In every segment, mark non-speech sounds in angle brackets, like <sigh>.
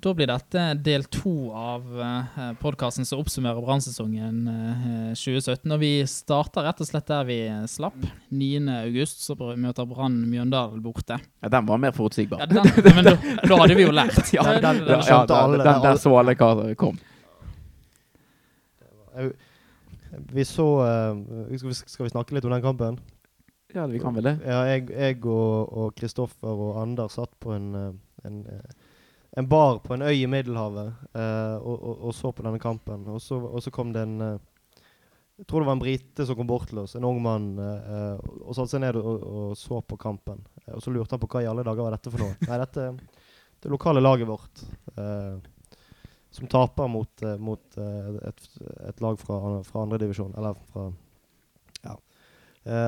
Da blir dette del to av uh, podkasten som oppsummerer brannsesongen uh, 2017. Og vi starter rett og slett der vi slapp. 9.8 så møter Brann Mjøndalen borte. Ja, Den var mer forutsigbar. Ja, den, <laughs> men da, da, hadde vi jo lært. ja, den, den, den, ja, den, den der så alle hva kom. Vi så uh, skal, vi, snakke litt om den kampen? Ja, vi kan vel det. Ja, jeg og Kristoffer og, og Anders satt på en, en en bar på en øy i Middelhavet uh, og, og, og, så på denne kampen. Og så, og så kom det en uh, Jeg tror det var en brite som kom bort til oss, en ung mann, uh, og satte seg ned og, så på kampen. og så lurte han på hva i alle dager var dette for noe. Nei, dette det lokale laget vårt. som taper mot, mot et, et, lag fra, fra andredivisjon. Eller fra Ja.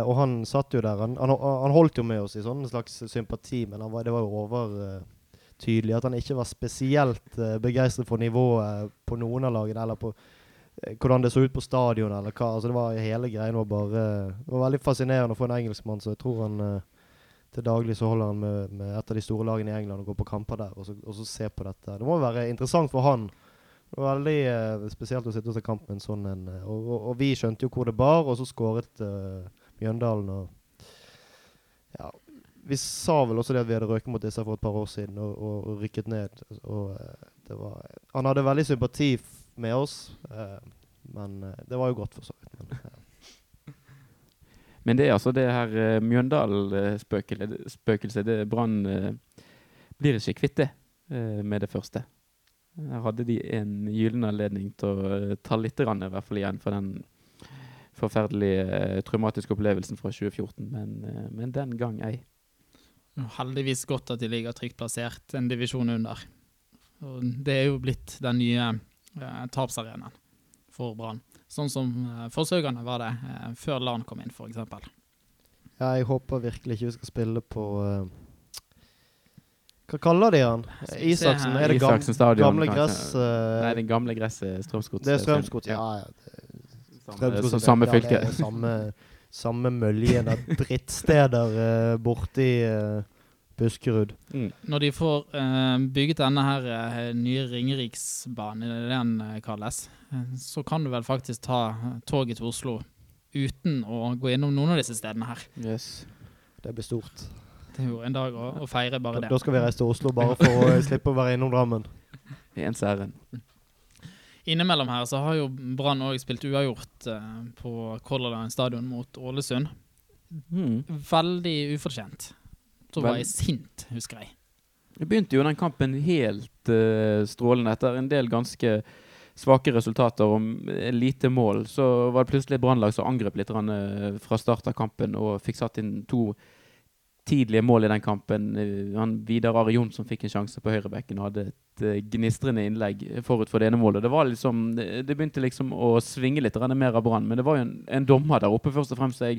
og han satt jo der. Han, han, han, holdt jo med oss i sånn slags sympati, men var, det var jo over tydelig at han ikke var spesielt uh, begeistret for nivået på noen av lagene, eller på uh, hvordan det så ut på stadionet, eller hva. Altså, det var hele greien var bare Det var veldig fascinerende å få en engelskmann, så jeg tror han uh, til daglig så holder han med, med, et av de store lagene i England og går på kamper der, og så, og så se på dette. Det må jo være interessant for han. Det var veldig spesielt å sitte og se kamp med en sånn en. Og, og, og, vi skjønte jo hvor det bar, og så skåret Mjøndalen. og vi sa vel også det at vi hadde røket mot disse for et par år siden og, og, rykket ned. Og, uh, var, han hadde veldig sympati med oss, eh, men uh, det var jo godt for så vidt. Men, <laughs> men, det er altså det her uh, Mjøndal-spøkelset, det Brann blir ikke kvitt det med det første. Her hadde de en gyllen anledning til å ta litt i hvert fall igjen for den forferdelige traumatiske opplevelsen fra 2014, men, men den gang ei. Heldigvis godt at de ligger trygt plassert en divisjon under. Og det er jo blitt den nye eh, tapsarenaen for Brann. Sånn som eh, Forsøkerne var det eh, før LAN kom inn, f.eks. Ja, jeg håper virkelig ikke vi skal spille på uh, Hva kaller de han? Isaksen? Er det gam stadion, gamle gress? Uh, Nei, det gamle gresset Strømsgods. Det er Strømsgods, ja. ja. Strømsgods, samme fylke. Samme samme møljen av drittsteder <laughs> uh, borti uh, Buskerud. Mm. Når de får uh, bygget denne her uh, nye Ringeriksbanen, det den uh, kalles, så kan du vel faktisk ta toget til Oslo uten å gå innom noen av disse stedene her. Yes. Det blir stort. Det er jo en dag å, å feire bare da, det. Da skal vi reise til Oslo bare for å <laughs> slippe å være innom Drammen. Ens ærend. Innimellom her så har jo Brann òg spilt uavgjort eh, på Color Line stadion mot Ålesund. Mm. Veldig ufortjent. Så var jeg sint, husker jeg. Det begynte jo den kampen helt uh, strålende. Etter en del ganske svake resultater og lite mål, så var det plutselig et Brannlag som angrep litt uh, fra start av kampen og fikk satt inn to tidlige mål i den kampen. Eh, han Vidar Are Jonsson fikk en sjanse på høyrebekken og hadde et uh, gnistrende innlegg forut for det ene målet. Det, var liksom, det, begynte liksom å svinge litt mer av Brann, men det var jo en, en, dommer der oppe først og fremst jeg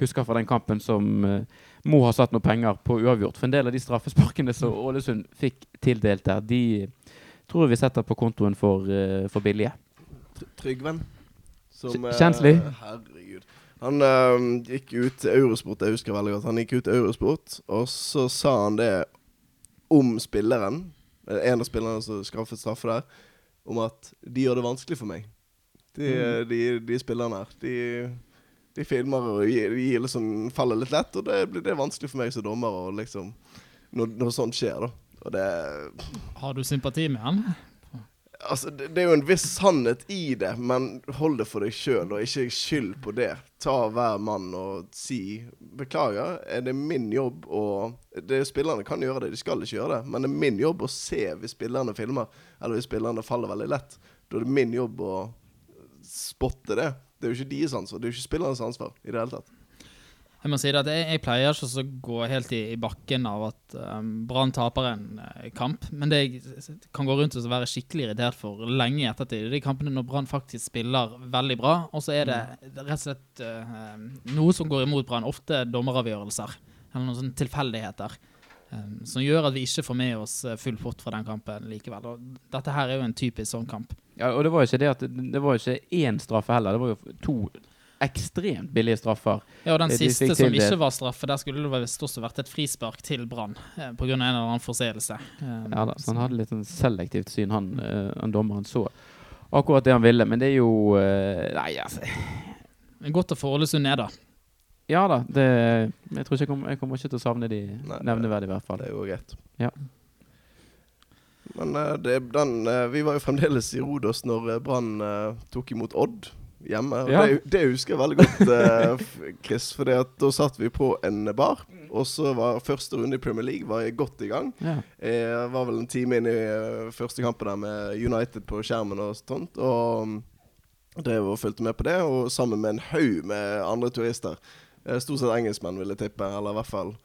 husker fra den kampen som uh, må ha satt noen penger på uavgjort. For en del av de straffesparkene som Ålesund fikk tildelt der, de tror jeg vi setter på kontoen for, uh, for billige. Trygven. Som, Kjenslig. herregud. Han uh, gikk ut til Eurosport, jeg husker veldig godt. Han gikk ut til Eurosport, og så sa han det om spilleren, en av spillerne som skaffet straffe der, om at de gjør det vanskelig for meg. De, mm. de, de spillerne her. De, de filmer og de gir liksom, faller litt lett, og det blir er vanskelig for meg som dommer og liksom, når, når sånt skjer. da. Og det Har du sympati med han? Altså, det, det, er jo en viss sannhet i det, men hold det for deg sjøl, og ikke skyld på det. Ta hver mann og si 'beklager, er det min jobb å det, Spillerne kan gjøre det, de skal ikke gjøre det, men det er min jobb å se hvis spillerne filmer, eller hvis spillerne faller veldig lett. Da er det min jobb å spotte det. Det er jo ikke deres ansvar, det er jo ikke spillernes ansvar i det hele tatt. Jeg må si det at jeg, jeg pleier ikke å gå helt i, i, bakken av at um, Brann taper en uh, kamp. Men det jeg kan gå rundt og være skikkelig irritert for lenge i ettertid, de kampene når Brann faktisk spiller veldig bra, og så er det mm. rett og slett uh, noe som går imot Brann. Ofte dommeravgjørelser eller noen sånne tilfeldigheter. Um, som gjør at vi ikke får med oss uh, full pott fra den kampen likevel. Og dette her er jo en typisk sånn kamp. Ja, og det var jo ikke det at det var jo ikke én straffe heller. Det var jo to ekstremt billige straffer. Ja, og den De siste som det. ikke var straffe, der skulle det visst også vært et frispark til Brann eh, pga. en eller annen forseelse. Eh, Ja da, så han hadde litt sånn selektivt syn, han, eh, han dommeren så akkurat det han ville. Men det er jo eh, Nei, altså Men Godt å få Ålesund ned, da. Ja da, det Jeg tror ikke jeg kommer, jeg kommer ikke til å savne de Nei, nevneverdig, i hvert fall. Det er jo greit. Ja. Men uh, det, den, eh, vi var jo fremdeles i Rodos når eh, Brann eh, tok imot Odd hjemme. Ja. det, det husker jeg veldig godt, eh, Chris. For da satt vi på en bar, og så var første runde i Premier League var jeg godt i gang. Ja. Jeg var vel en time inn i eh, første kampen der med United på skjermen og sånt. Og mm, drev og fulgte med på det, og sammen med en haug med andre turister. Eh, Stort sett engelskmenn, vil jeg tippe. Eller i hvert fall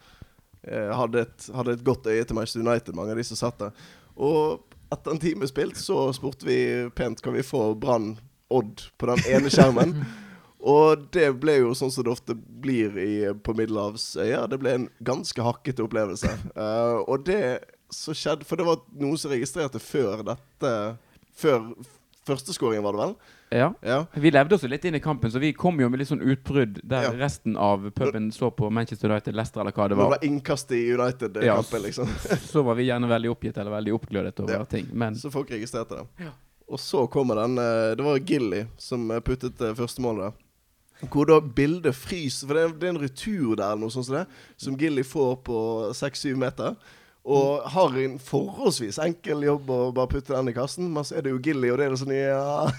eh, hadde et, hadde et godt øye til Manchester United, mange av de som satt der. Og etter en time spilt så spurte vi pent kan vi få Brann Odd på den ene skjermen. <laughs> Og det ble jo sånn som det ofte blir i, på middelhavsøyer. Det ble en ganske hakkete opplevelse. Uh, og det som skjedde For det var noen som registrerte før dette Før førsteskåringen, var det vel? ja. Ja. Vi levde oss litt inn i kampen, så vi kom jo med litt sånn utbrudd der Ja. resten av puben så på Manchester United, Leicester eller hva det Det var. var innkast i United-kampen, liksom. Så var vi gjerne veldig oppgitt eller veldig oppglødet over Ja. ting. Men Så folk registrerte det. Og så kommer den eh, Det var Gilly som eh, puttet første målet. der. Hvor da bildet fryser For det er, det er en retur der, eller noe sånt som det, som Gilly får på 6-7 meter. Og har en forholdsvis enkel jobb å bare putte den i kassen. Men så er det jo Gilly, og det er det sånn Ja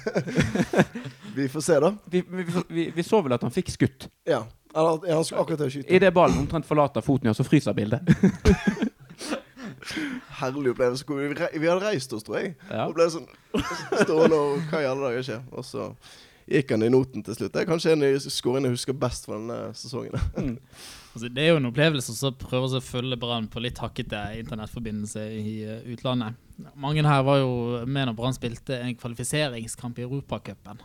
<laughs> Vi får se, da. vi, vi, vi, vi så vel at han fikk skutt. Ja. Eller, at han skulle akkurat til å skyte. Idet ballen omtrent forlater foten, ja, så fryser bildet. <laughs> Herlig opplevelse. Vi, vi hadde reist oss, tror jeg. Ja. Og ble sånn stående og hva i alle dager skjer? Og så gikk han i noten til slutt. Det er kanskje en av skåringene jeg husker best fra denne sesongen. <laughs> Altså, det er jo en opplevelse som prøver å følge Brann på litt hakkete internettforbindelse i eh, utlandet. Mange her var jo med når Brann spilte en kvalifiseringskamp i Europacupen.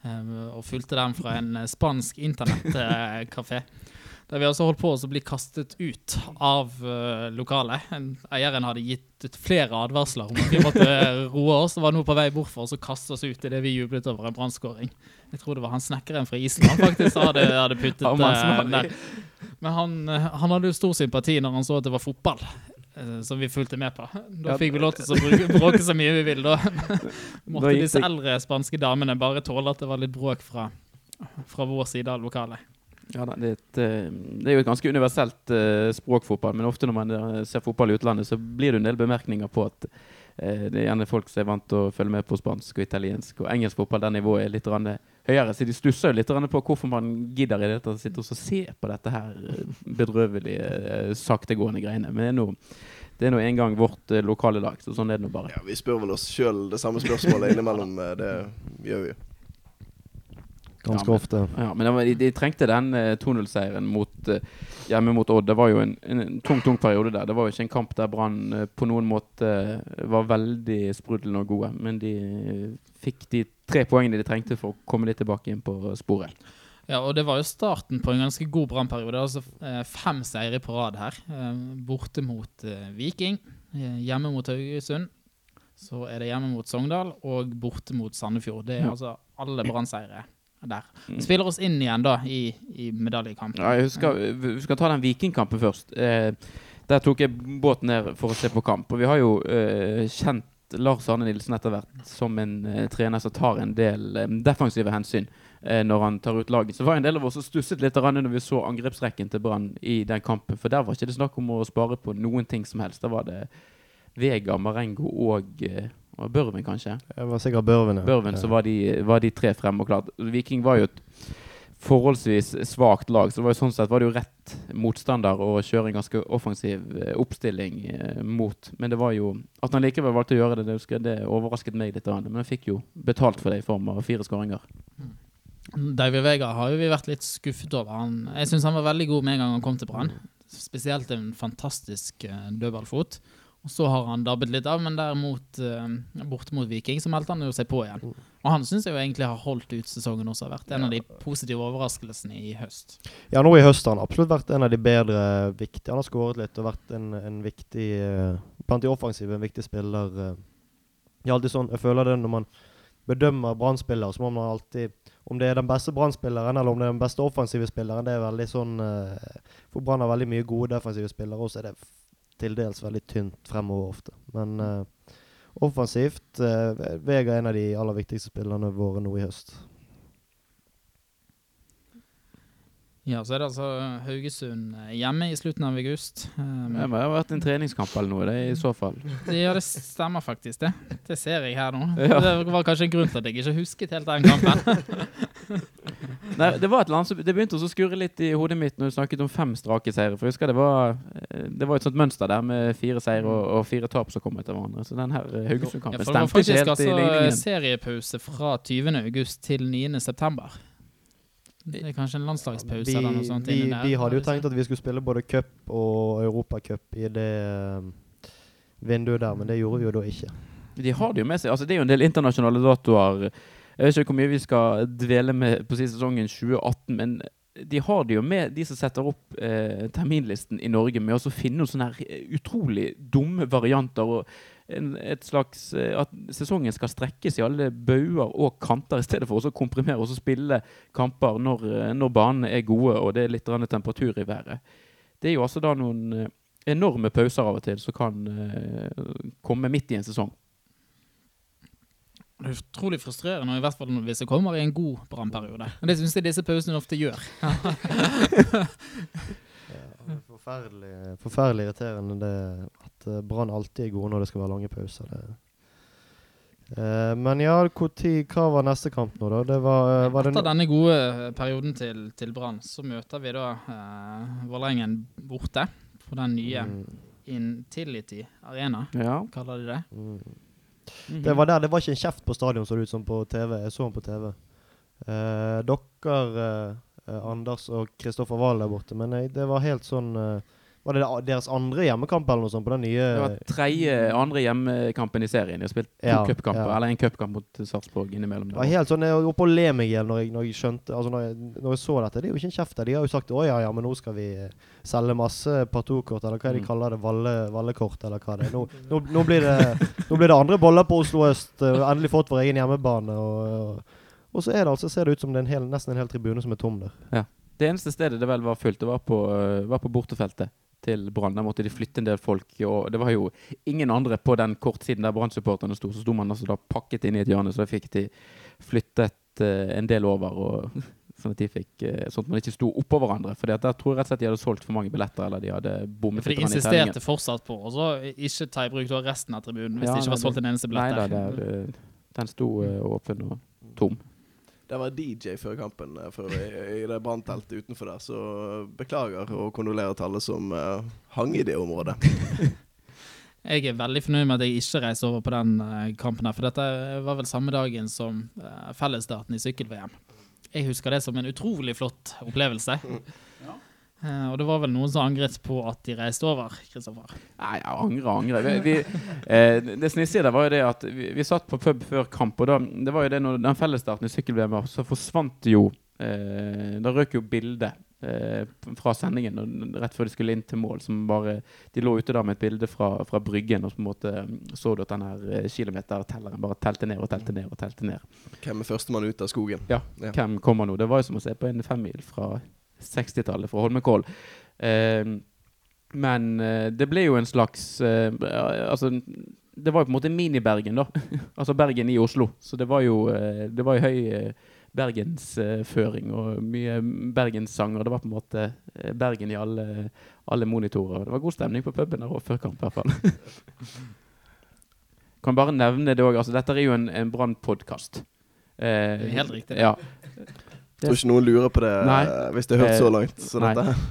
eh, og fulgte den fra en eh, spansk internettkafé. Der vi altså holdt på å bli kastet ut av uh, lokalet. Eieren hadde gitt ut flere advarsler om at vi måtte <laughs> roe oss. og var nå på vei bort for oss og kaste oss ut idet vi jublet over en brannskåring. Jeg tror det var han snekkeren fra Island faktisk hadde, hadde puttet eh, der. Men han, eh, han hadde jo stor sympati når han så at det var fotball. eh, Som vi fulgte med på. Da Ja, fikk vi lov til å <laughs> bråke så mye vi ville. Da <laughs> måtte disse eldre spanske damene bare tåle at det var litt bråk fra, fra vår side av lokalet. Ja, det, er et, eh, det er jo et ganske universelt eh, språk, fotball. Men ofte når man eh, ser fotball i utlandet, så blir det en del bemerkninger på at det er gjerne folk som er vant til å følge med på spansk og italiensk og engelsk fotball. Der nivået er litt høyere. Så de stusser jo litt på hvorfor man gidder i det hele å sitte og se på dette her bedrøvelige, saktegående greiene. Men nå det er nå en gang vårt lokale lag, så sånn er det nå bare. Ja, vi spør vel oss sjøl det samme spørsmålet innimellom. Det gjør vi. Ganske Ja, men- ofte. Ja, men de, de trengte den eh, 2-0-seieren eh, hjemme mot Odd. Det var jo en, en, en tung tung periode der. Det var jo ikke en kamp der Brann eh, på noen måte eh, var veldig sprudlende og gode. Men de eh, fikk de tre poengene de trengte for å komme litt tilbake inn på sporet. Ja, og det var jo starten på en ganske god Brann-periode. Altså eh, fem seire på rad her. Eh, borte mot eh, Viking, eh, hjemme mot Haugesund. Så er det hjemme mot Sogndal og borte mot Sandefjord. Det er Ja. altså alle Brann-seire der. Mm. Vi spiller oss inn igjen da i, i medaljekampen. Ja, jeg husker, vi skal ta den Vikingkampen først. Eh, der tok jeg båten ned for å se på kamp. Og vi har jo eh, kjent Lars Arne Nilsen etter hvert som en eh, trener som tar en del eh, defensive hensyn eh, når han tar ut laget. Så var en del av oss som stusset litt når vi så angrepsrekken til Brann i den kampen. For der var ikke det snakk om å spare på noen ting som helst. Da var det Vega, Marengo og eh, og Børven, kanskje. Det var sikkert Børven. ja. Børven, så var de, var de tre fremme og klart. Viking var jo et forholdsvis svakt lag, så det var jo sånn sett var det jo rett motstander å kjøre en ganske offensiv eh, oppstilling eh, mot. Men det var jo At han likevel valgte å gjøre det, det, husker det overrasket meg litt. Men han fikk jo betalt for det i form av fire skåringer. David Vega har jo vi vært litt skuffet over. Han, jeg syns han var veldig god med en gang han kom til Brann. Spesielt en fantastisk uh, dødballfot. Så har han dabbet litt av, men derimot uh, borte mot Viking så meldte han jo seg på igjen. Og han syns jeg jo egentlig har holdt ut sesongen også. Har vært en av de positive overraskelsene i høst. Ja, nå i høst har han absolutt vært en av de bedre viktige. Han har skåret litt og vært en, en viktig eh, Blant de offensive, en viktig spiller. eh. Alltid sånn, jeg føler det når man bedømmer Brann-spillere, så må man alltid om det er den beste Brann-spilleren eller om det er den beste offensive spilleren, det er veldig sånn eh, For Brann har veldig mye gode defensive spillere, og så er det til dels veldig tynt fremover ofte. Men eh, offensivt eh, Vega er en av de aller viktigste spillerne våre nå i høst. Ja, så er det altså Haugesund eh, hjemme i slutten av august. Um, Det må ha vært en treningskamp eller noe, det er i så fall. <laughs> Ja, det stemmer faktisk, det. Det ser jeg her nå. <laughs> Ja. Det var kanskje en grunn til at jeg ikke husket helt den kampen. <laughs> Nei, det var det begynte å skurre litt i hodet mitt når du snakket om fem strake seire. For jeg husker det var, eh, det var et sånt mønster der med fire seire og, og fire tap som kom etter hverandre. Så den her Haugesund-kampen ja, det var stemte ikke faktisk altså i altså faktisk seriepause fra 20. august til 9. september. Det er kanskje en landslagspause Vi, eller noe sånt vi, inni der. vi hadde jo tenkt at vi skulle spille både cup og europacup i det eh, vinduet der, men det gjorde vi jo da ikke. De har det jo med seg. Altså, det er jo en del internasjonale datoer. Jeg vet ikke hvor mye vi skal dvele med på siste sesongen 2018, men de har det jo med, de som setter opp eh, terminlisten i Norge, med å finne noen sånne her eh, utrolig dumme varianter. og en, et slags, eh, At sesongen skal strekkes i alle bauger og kanter, i stedet for å komprimere og spille kamper når, eh, når banene er gode og det er litt temperatur i været. Det er jo altså da noen eh, enorme pauser av og til som kan komme midt i en sesong. Det er utrolig frustrerende, i hvert fall hvis det kommer i en god brannperiode. Det syns jeg disse pausene ofte gjør. <laughs> <laughs> Ja, forferdelig, forferdelig irriterende det at eh, Brann alltid er gode når det skal være lange pauser. Det. Eh, men ja, hvor tid, hva var neste kamp nå, da? Det var, eh, var Etter det denne gode eh, perioden til, til Brann, så møter vi da eh, Vålerengen borte på den nye Mm, Intility Arena, Ja. kaller de det. mm. Mhm. Det var der, det var ikke en kjeft på stadion, så det ut som på TV. Jeg så den på TV. Eh, dere, Anders og Kristoffer Wahl der borte, men jeg, det var helt sånn eh, Var det deres andre hjemmekamp eller noe sånt på den nye Det var tredje, andre hjemmekampen i serien. De har spilt to Ja, cupkamper, ja. eller en cupkamp mot Sarpsborg innimellom. Det var helt sånn, Jeg holdt på å le meg i hjel når, når jeg skjønte Altså når jeg, når jeg så dette. Det er jo ikke en kjeft der. De har jo sagt å ja, ja, men nå skal vi eh, selge masse partokort, eller hva er det de Mm. kaller det? Valle, vallekort, eller hva det er. Nå, nå, nå, blir det, nå blir det andre boller på Oslo øst. eh, endelig fått vår egen hjemmebane. Og, og, og så er det altså, ser det ut som det er en hel, nesten en hel tribune som er tom der. Ja. Det eneste stedet det vel var fullt, det var på, øh, var på bortefeltet til Brann. Der måtte de flytte en del folk. Og det var jo ingen andre på den kortsiden der Brann-supporterne sto. Så sto man altså da pakket inn i et hjørne, så da fikk de flyttet uh, en del over. Og, <laughs> sånn at de fikk øh, Sånn at man ikke sto oppå hverandre. For der tror jeg rett og slett de hadde solgt for mange billetter, eller de hadde bommet For de insisterte fortsatt på å så ikke ta i bruk resten av tribunen hvis Ja, det ikke var solgt en eneste Nei billett da, der. den sto åpen og tom. Det var DJ før kampen eh, for i, i det brannteltet utenfor der, så beklager og kondolerer til alle som uh, hang i det området. <laughs> Jeg er veldig fornøyd med at jeg ikke reiser over på den eh, kampen her, for dette var vel samme dagen som fellesstarten i sykkel-VM. Jeg husker det som en utrolig flott opplevelse. <laughs> Eh, og det var vel noen som angret på at de reiste over, Kristoffer. Nei, jeg angre, angre. Vi, vi, eh, det snissige der var jo det at vi, vi satt på pub før kamp, og da, det var jo det når den fellesstarten i sykkel-VM var, så forsvant jo eh, Da røk jo bildet eh, fra sendingen og rett før de skulle inn til mål. Som bare, de lå ute da med et bilde fra, fra Bryggen, og på en måte mm, så du at den her eh, kilometertelleren bare telte ned og telte ned og telte ned. Hvem er førstemann ut av skogen? Ja. Ja. Hvem kommer nå? Det var jo som å se på en femmil fra 60-tallet fra Holmenkollen. Eh, men det ble jo en slags eh, Altså, det var jo på en måte mini-Bergen, da. <laughs> altså Bergen i Oslo. Så det var jo, eh, det var jo høy eh, bergensføring og mye bergenssanger. Det var på en måte Bergen i alle, alle monitorer. Det var god stemning på puben der òg før kamp, i hvert fall. <laughs> kan bare nevne det òg. Altså, dette er jo en, en Brann-podkast. Eh, Helt riktig. Ja. Jeg tror ikke noen lurer på det Nei. eh, hvis det har hørt så langt. Så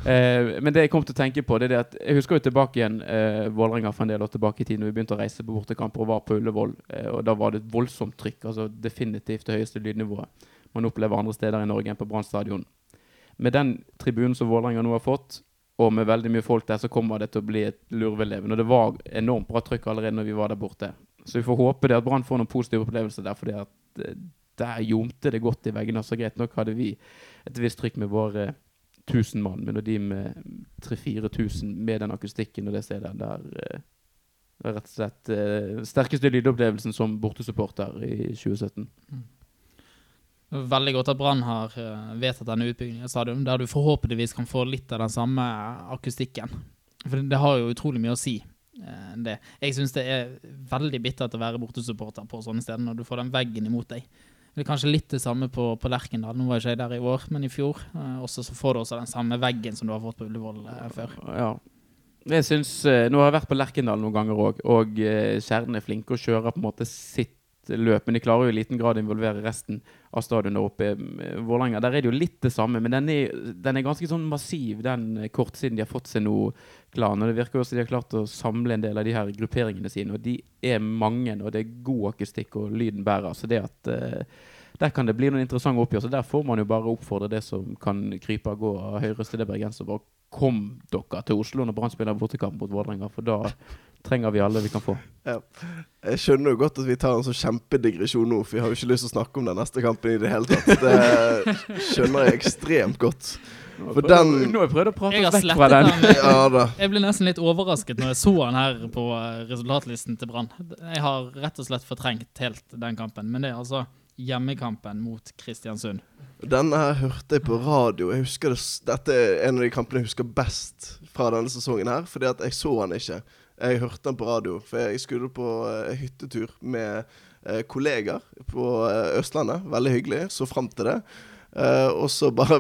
Eh, men det jeg kom til å tenke på, det er det at jeg husker jo tilbake igjen eh, Vålerenga for en del år tilbake i tid, når vi begynte å reise på bortekamper og var på Ullevål. Eh, og da var det et voldsomt trykk. altså Definitivt det høyeste lydnivået man opplever andre steder i Norge enn på Brann stadion. Med den tribunen som Vålerenga nå har fått, og med veldig mye folk der, så kommer det til å bli et lurveleven. Og det var enormt bra trykk allerede når vi var der borte. Så vi får håpe det at Brann får noen positive opplevelser der, fordi at eh, der ljomte det godt i veggene. Så greit nok hadde vi et visst trykk med våre 1000 mann, men når de med 3000-4000 med den akustikken og det stedet der eh, det er rett og slett eh, sterkeste lydopplevelsen som bortesupporter i 2017. Veldig godt at Brann har eh, vedtatt denne utbyggingen stadion, der du forhåpentligvis kan få litt av den samme akustikken. For det har jo utrolig mye å si. eh, det. Jeg syns det er veldig bittert å være bortesupporter på sånne steder når du får den veggen imot deg. Det er kanskje litt det samme på, på Lerkendal. Nå var ikke jeg der i år, men i fjor. Eh, også så får du også den samme veggen som du har fått på Ullevål eh, før. Ja. Jeg synes, eh, Nå har jeg vært på Lerkendal noen ganger òg, og Kjernen er flinke og kjører på en måte sitt løp. Men de klarer jo i liten grad å involvere resten av stadionet oppe. i Vålerenga, der er det jo litt det samme, men den er, den er ganske sånn massiv, den eh, kortsiden de har fått seg nå. Klan, og Det virker også som de har klart å samle en del av de her grupperingene sine. Og de er mange, og det er god akustikk, og lyden bærer. Så det at uh, der kan det bli noen interessante oppgjør. Så der får man jo bare oppfordre det som kan krype og gå av høyreste det bergenser. Bare kom dere til Oslo når Brann spiller bortekamp mot Vålerenga, for da trenger vi alle vi kan få. Jeg skjønner jo godt at vi tar en sånn kjempedigresjon nå, for vi har jo ikke lyst til å snakke om den neste kampen i det hele tatt. Det skjønner jeg ekstremt godt. For den- Nå har jeg prøvd å prate oss vekk fra den. <laughs> Ja da. Jeg ble nesten litt overrasket når jeg så han her på eh, resultatlisten til Brann. Jeg har rett og slett fortrengt helt den kampen. Men det er altså hjemmekampen mot Kristiansund. Denne her hørte jeg på radio. Jeg husker det, Dette er en av de kampene jeg husker best fra denne sesongen her, fordi at jeg så han ikke. Jeg hørte den på radio, for jeg skulle på uh, hyttetur med uh, kollegaer på uh, Østlandet. Veldig hyggelig. Så fram til det. Og så bare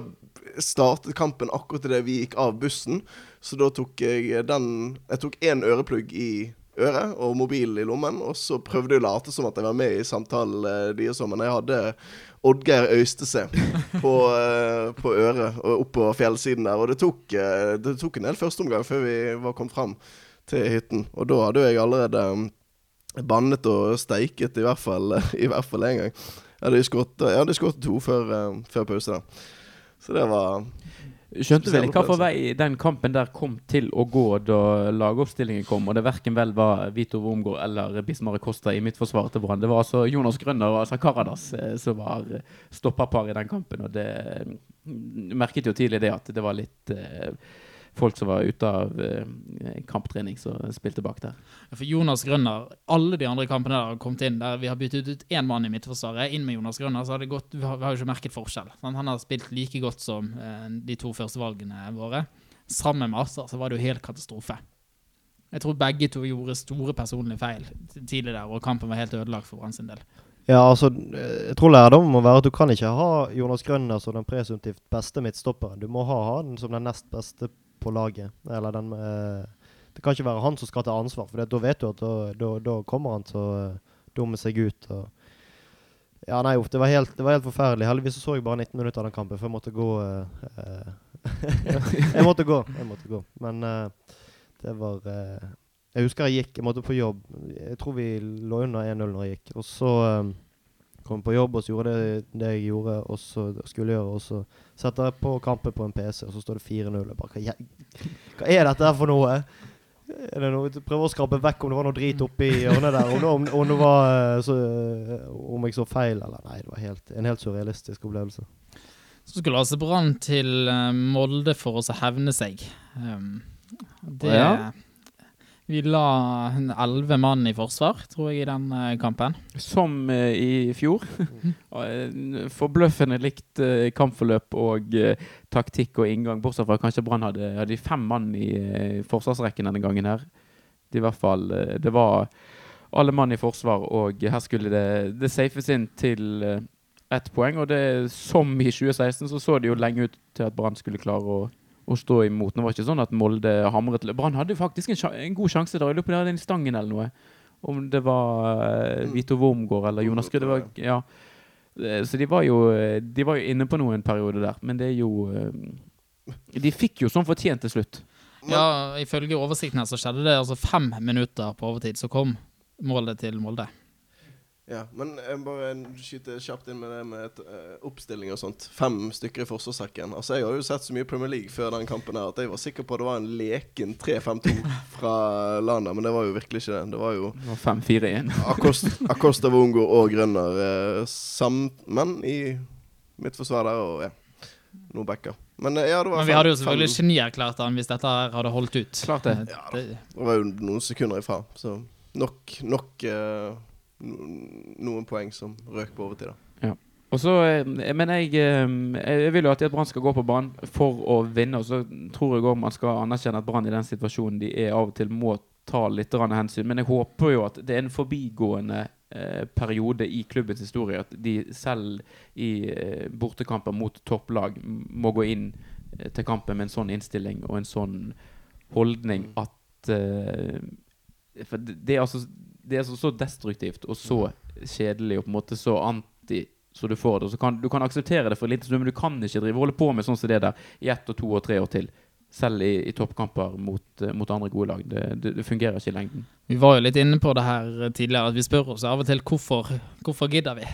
startet kampen akkurat idet vi gikk av bussen. Så da tok jeg den Jeg tok én øreplugg i øret og mobilen i lommen, og så prøvde jeg å late som at jeg var med i samtalen deres, men jeg hadde Oddgeir Øystese på, på øret og opp på fjellsiden der. Og det tok, det tok en del førsteomgang før vi var kommet fram til hytten. Og da hadde jo jeg allerede mm, bannet og steiket, i hvert fall <laughs> i hvert fall én gang. Jeg hadde skåret jeg to før, eh, før pause, da. Så det var Skjønte vel ikke hva for vei den kampen der kom til å gå da lagoppstillingen kom, og det verken vel var Vito Wormgård eller Bismar Costa i mitt forsvar til Brann. Det var altså Jonas Grønner og Asa Karadas eh, som var eh, stopperpar i den kampen, og det mm, merket jo tidlig det at det var litt eh, folk som var ute av eh, kamptrening som spilte bak der. For Jonas Grønner, alle de andre kampene der har kommet inn der vi har byttet ut én mann i midtforsvaret, inn med Jonas Grønner, så har det gått Vi har, vi har jo ikke merket forskjell. Sant? Han har spilt like godt som eh, de to førstevalgene våre. Sammen med Asa så var det jo helt katastrofe. Jeg tror begge to gjorde store personlige feil tidlig der, og kampen var helt ødelagt for Brann sin del. Ja, altså, eh, jeg tror lærdommen må være at du kan ikke ha Jonas Grønner som den presumptivt beste midtstopperen. Du må ha han som den nest beste på laget. Eller den eh, Det kan ikke være han som skal ta ansvar, for da vet du at da, kommer han til å eh, dumme seg ut. Og ja, nei, uff, det var, helt, det var helt forferdelig. Heldigvis så, jeg bare 19 minutter av den kampen for jeg måtte gå. eh, <laughs> jeg måtte gå. Jeg måtte gå. Men uh, det var uh, Jeg husker jeg gikk, jeg måtte på jobb. Jeg tror vi lå under 1-0 når jeg gikk. Og så um, kom jeg på jobb og så gjorde det, det jeg gjorde og så skulle gjøre. Og så setter på kampen på en PC, og så står det 4-0. Bare, hva, hva er dette her for noe? Er det noe, Prøver å skrape vekk om det var noe drit oppi hjørnet der. Om om, om det var eh, så, eh, Om jeg så feil, eller Nei, det var helt, en helt surrealistisk opplevelse. Så skulle altså Brann til eh, Molde for å hevne seg. Um, det Ja. Vi la elleve mann i forsvar, tror jeg, i den eh, kampen. Som eh, i fjor. <laughs> Eh, Forbløffende likt kampforløp og taktikk og inngang, bortsett fra kanskje Brann hadde, hadde fem mann i forsvarsrekken denne gangen her. Det, i hvert fall, det var alle mann i forsvar, og her skulle det, det safes inn til ett poeng. Og det, som i 2016 så så det jo lenge ut til at Brann skulle klare å, å stå imot. Nå var det ikke sånn at Molde hamret. Brann hadde jo faktisk en, en god sjanse der. Jeg lurer på om de hadde en stangen eller noe. Om det var uh, Vito Wormgård eller Jonas Grød. Ja. Eh, Så de var, jo, eh, de var jo inne på noe en periode der. Men det er jo De fikk jo sånn fortjent til slutt. Ja, ifølge oversikten her så skjedde det altså fem minutter på overtid, så kom målet til Molde. Ja, men jeg bare skyter kjapt inn med det med et, eh, oppstilling og sånt. Fem stykker i forsvarssekken. Altså, Jeg har jo sett så mye Premier League før den kampen her at jeg var sikker på at det var en leken 3-5-2 fra landet, men det var jo virkelig ikke det. Det var jo Det var 5-4-1. Acosta, Acosta Wongo og Grønner eh, sammen i mitt forsvar der, og ja, noen backer. Men eh, ja, det var Men vi hadde jo selvfølgelig fem- genierklært han hvis dette her hadde holdt ut. Klart det. Ja, det var jo noen sekunder ifra, så nok, nok no, noen poeng som røk på overtid, da. Og så, eh, Men jeg, eh, jeg vil jo at Brann skal gå på banen for å vinne. Og så tror jeg òg man skal anerkjenne at Brann i den situasjonen de er av og til må ta litt hensyn. Men jeg håper jo at det er en forbigående eh, periode i klubbens historie. At de selv i eh, bortekamper mot topplag må gå inn eh, til kampen med en sånn innstilling og en sånn holdning at eh, For det, det er altså det er så, så destruktivt og så kjedelig og på en måte så anti så du får det. Så kan, du kan akseptere det for en liten stund, men du kan ikke drive holde på med sånn som det der i ett og to og tre år til. Selv i, i toppkamper mot, eh, mot andre gode lag. Det, det, det fungerer ikke i lengden. Vi var jo litt inne på det her tidligere, at vi spør oss av og til hvorfor, hvorfor gidder vi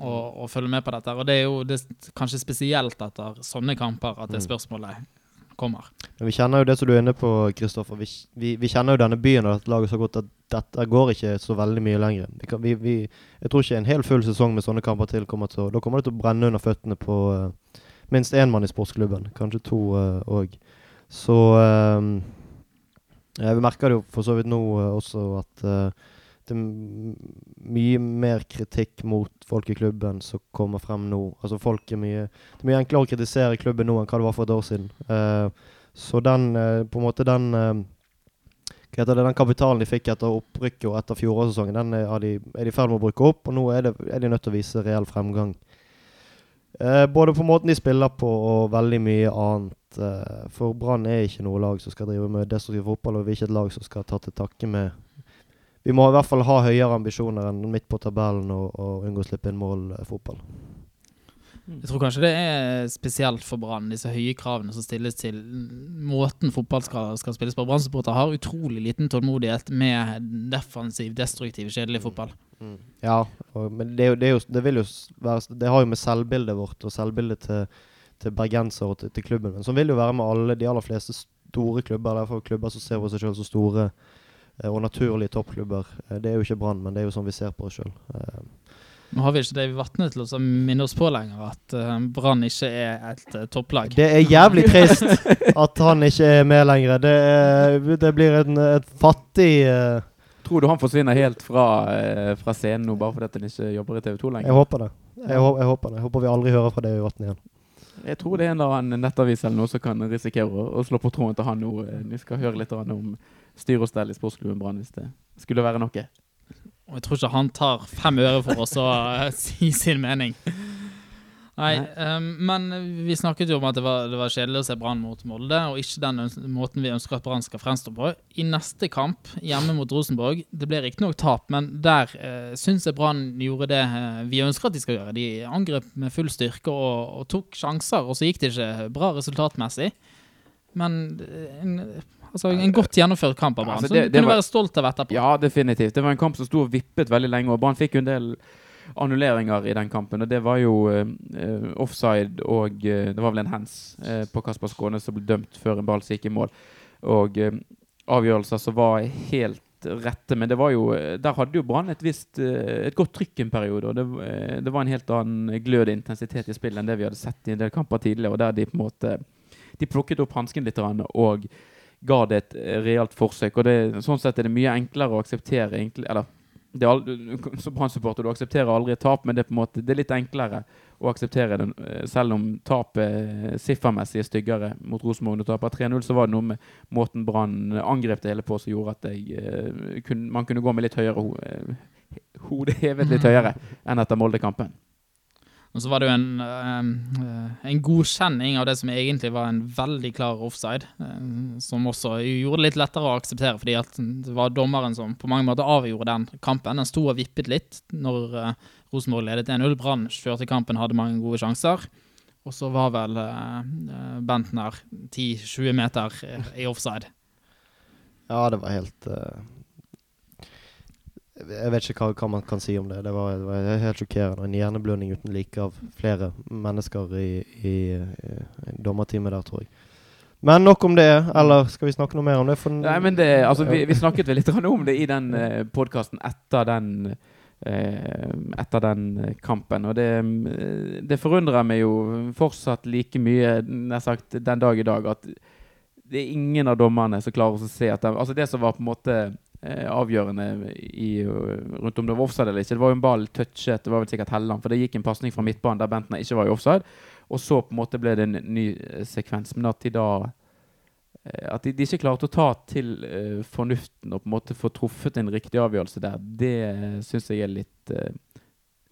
å, å følge med på dette. Og det er jo det, kanskje spesielt etter sånne kamper at det Mm. spørsmålet kommer. Men vi kjenner jo det som du er inne på, Kristoffer. Vi, vi, vi kjenner jo denne byen og dette laget så godt at dette går ikke så veldig mye lenger. Vi vi, jeg tror ikke en hel full sesong med sånne kamper til kommer til å Da kommer det til å brenne under føttene på uh, minst én mann i sportsklubben. Kanskje to òg. så uh, ja, Vi merker det jo for så vidt nå eh, også at eh, det er mye mer kritikk mot folk i klubben som kommer frem nå. Altså folk er mye Det er mye enklere å kritisere klubben nå enn hva det var for et år siden. Uh, så den, uh, på en måte den uh, det, Den kapitalen de fikk etter opprykket og etter fjorårssesongen, den er, de, er de i ferd med å bruke opp. Og nå er, det, er de nødt til å vise reell fremgang. Både på måten de spiller på og veldig mye annet. For Brann er ikke noe lag som skal drive med destruktiv fotball, og vi er ikke et lag som skal ta til takke med Vi må i hvert fall ha høyere ambisjoner enn midt på tabellen og, og unngå å slippe inn mål-fotball. Jeg tror kanskje det er spesielt for Brann, disse høye kravene som stilles til måten fotball skal, skal spilles på. Brann-supporter har utrolig liten tålmodighet med defensiv, destruktiv, kjedelig fotball. Ja, og, men det, det, jo, det vil jo være Det har jo med selvbildet vårt og selvbildet til, til bergensere og til, til klubben Men sånn vil det jo være med alle de aller fleste store klubber. Fall klubber som ser på seg selv som store eh, og naturlige toppklubber. Eh, det er jo ikke Brann, men det er jo sånn vi ser på oss sjøl. Nå har vi ikke David Vatne til å minne oss på lenger at eh, Brann ikke er et eh, topplag. det er jævlig trist at han ikke er med lenger. Det, er, det blir en, et fattig uh... Tror du han forsvinner helt fra, uh, fra scenen nå bare fordi han ikke jobber i TV 2 Jeg lenger? håper det. Jeg, hå- jeg håper det. Jeg håper vi aldri hører fra David Vatne igjen. Jeg tror det er en eller annen nettavis eller noe som kan risikere å, å slå på tråden til han nå. Eh, Vi skal høre litt om styr og stell i sportsklubben Brann hvis det skulle være noe. Og jeg tror ikke han tar fem øre for oss å eh, <laughs> si sin mening. Nei, Nei. ehm, men vi snakket jo om at det var, det var kjedelig å se Brann mot Molde, og ikke den måten vi ønsker at Brann skal fremstå på. I neste kamp, hjemme mot Rosenborg, det ble riktignok tap, men der uh, syns jeg Brann gjorde det uh, vi ønsker at de skal gjøre. De angrep med full styrke og, og tok sjanser, og så gikk det ikke bra resultatmessig. Men eh, en, altså, en godt gjennomført kamp av Brann, Altså, det- du kunne var- være stolt av etterpå. Ja, definitivt. Det var en kamp som sto og vippet veldig lenge, og Brann fikk jo en del annulleringer i den kampen. Og det var jo eh, offside og uh, det var vel en hands uh, på Kasper Skåne som ble dømt før en ball som gikk i mål. Og avgjørelser som var helt rette. Men det var jo der hadde jo Brann et visst et godt trykk en periode. Og det, det var en helt annen glød og intensitet i spillet enn det vi hadde sett i en del kamper tidligere. Og der de på en måte De plukket opp hansken litt og ga det et eh, realt forsøk. Og det, sånn sett er det mye enklere å akseptere egentlig, Eller det er al- som Brann-supporter, du aksepterer aldri et tap, men det er på en måte Det er litt enklere å akseptere det, eh, selv om tapet eh, siffermessig er styggere mot Rosenborg. Når du taper 3-0, så var det noe med måten Brann angrep det hele på som gjorde at jeg, kun, man kunne gå med litt høyere ho Hodet hevet litt <laughs> høyere enn etter Molde-kampen. Og så var det jo en, eh, en godkjenning av det som egentlig var en veldig klar offside, eh, som også gjorde det litt lettere å akseptere, fordi at det var dommeren som på mange måter avgjorde den kampen. Den sto og vippet litt når eh, Rosenborg ledet 1-0. Brann kjørte kampen, hadde mange gode sjanser. Og så var vel Bentner 10-20 meter i offside. Ja, det var helt Jeg vet ikke hva, hva man kan si om det. Det var, det var helt sjokkerende. En hjerneblødning uten like av flere mennesker i, i, i dommerteamet der, tror jeg. Men nok om det. Eller skal vi snakke noe mer om det? Nei, men det, altså, vi, vi snakket vel litt om det i den uh, podkasten etter den eh, etter den eh, kampen. Og det, eh, det forundrer meg jo fortsatt like mye, nær sagt den dag i dag, at det er ingen av dommerne som klarer å se at de, Altså det som var på en måte eh, avgjørende i, uh, rundt om det var offside eller ikke. Det var jo en ball touchet, det var vel sikkert Helland, for det gikk en pasning fra midtbanen der Bentner ikke var i offside. Og så på en måte ble det en ny eh, sekvens. Men at de da eh, At de, de ikke klarte å ta til uh, fornuften og på en måte få truffet en riktig avgjørelse der, det syns jeg er litt uh,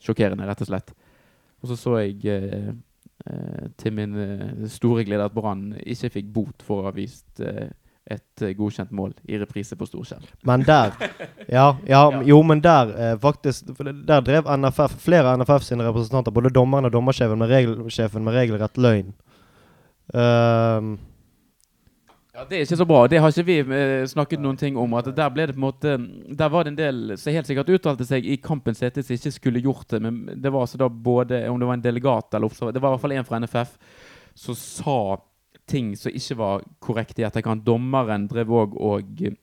sjokkerende, rett og slett. Og så så jeg eh, eh, til min eh, store glede at Brann ikke fikk bot for å ha vist eh, et eh, godkjent mål i reprise på storskjerm. Men der <laughs> Ja, ja, Ja. jo, men der eh, faktisk Der drev NFF, flere av NFF sine representanter, både dommeren og dommersjefen med, regelsjefen med regelrett løgn. Ehm, Ja, Det er ikke så bra. Det har ikke vi eh, snakket noen ting om. At Der ble det på en måte Der var det en del som helt sikkert uttalte seg i kampens hete som ikke skulle gjort det. Men det var altså da både Om det var en delegat eller observatør Det var i hvert fall en fra NFF som sa ting som ikke var korrekt i etterkant. Dommeren drev òg og eh,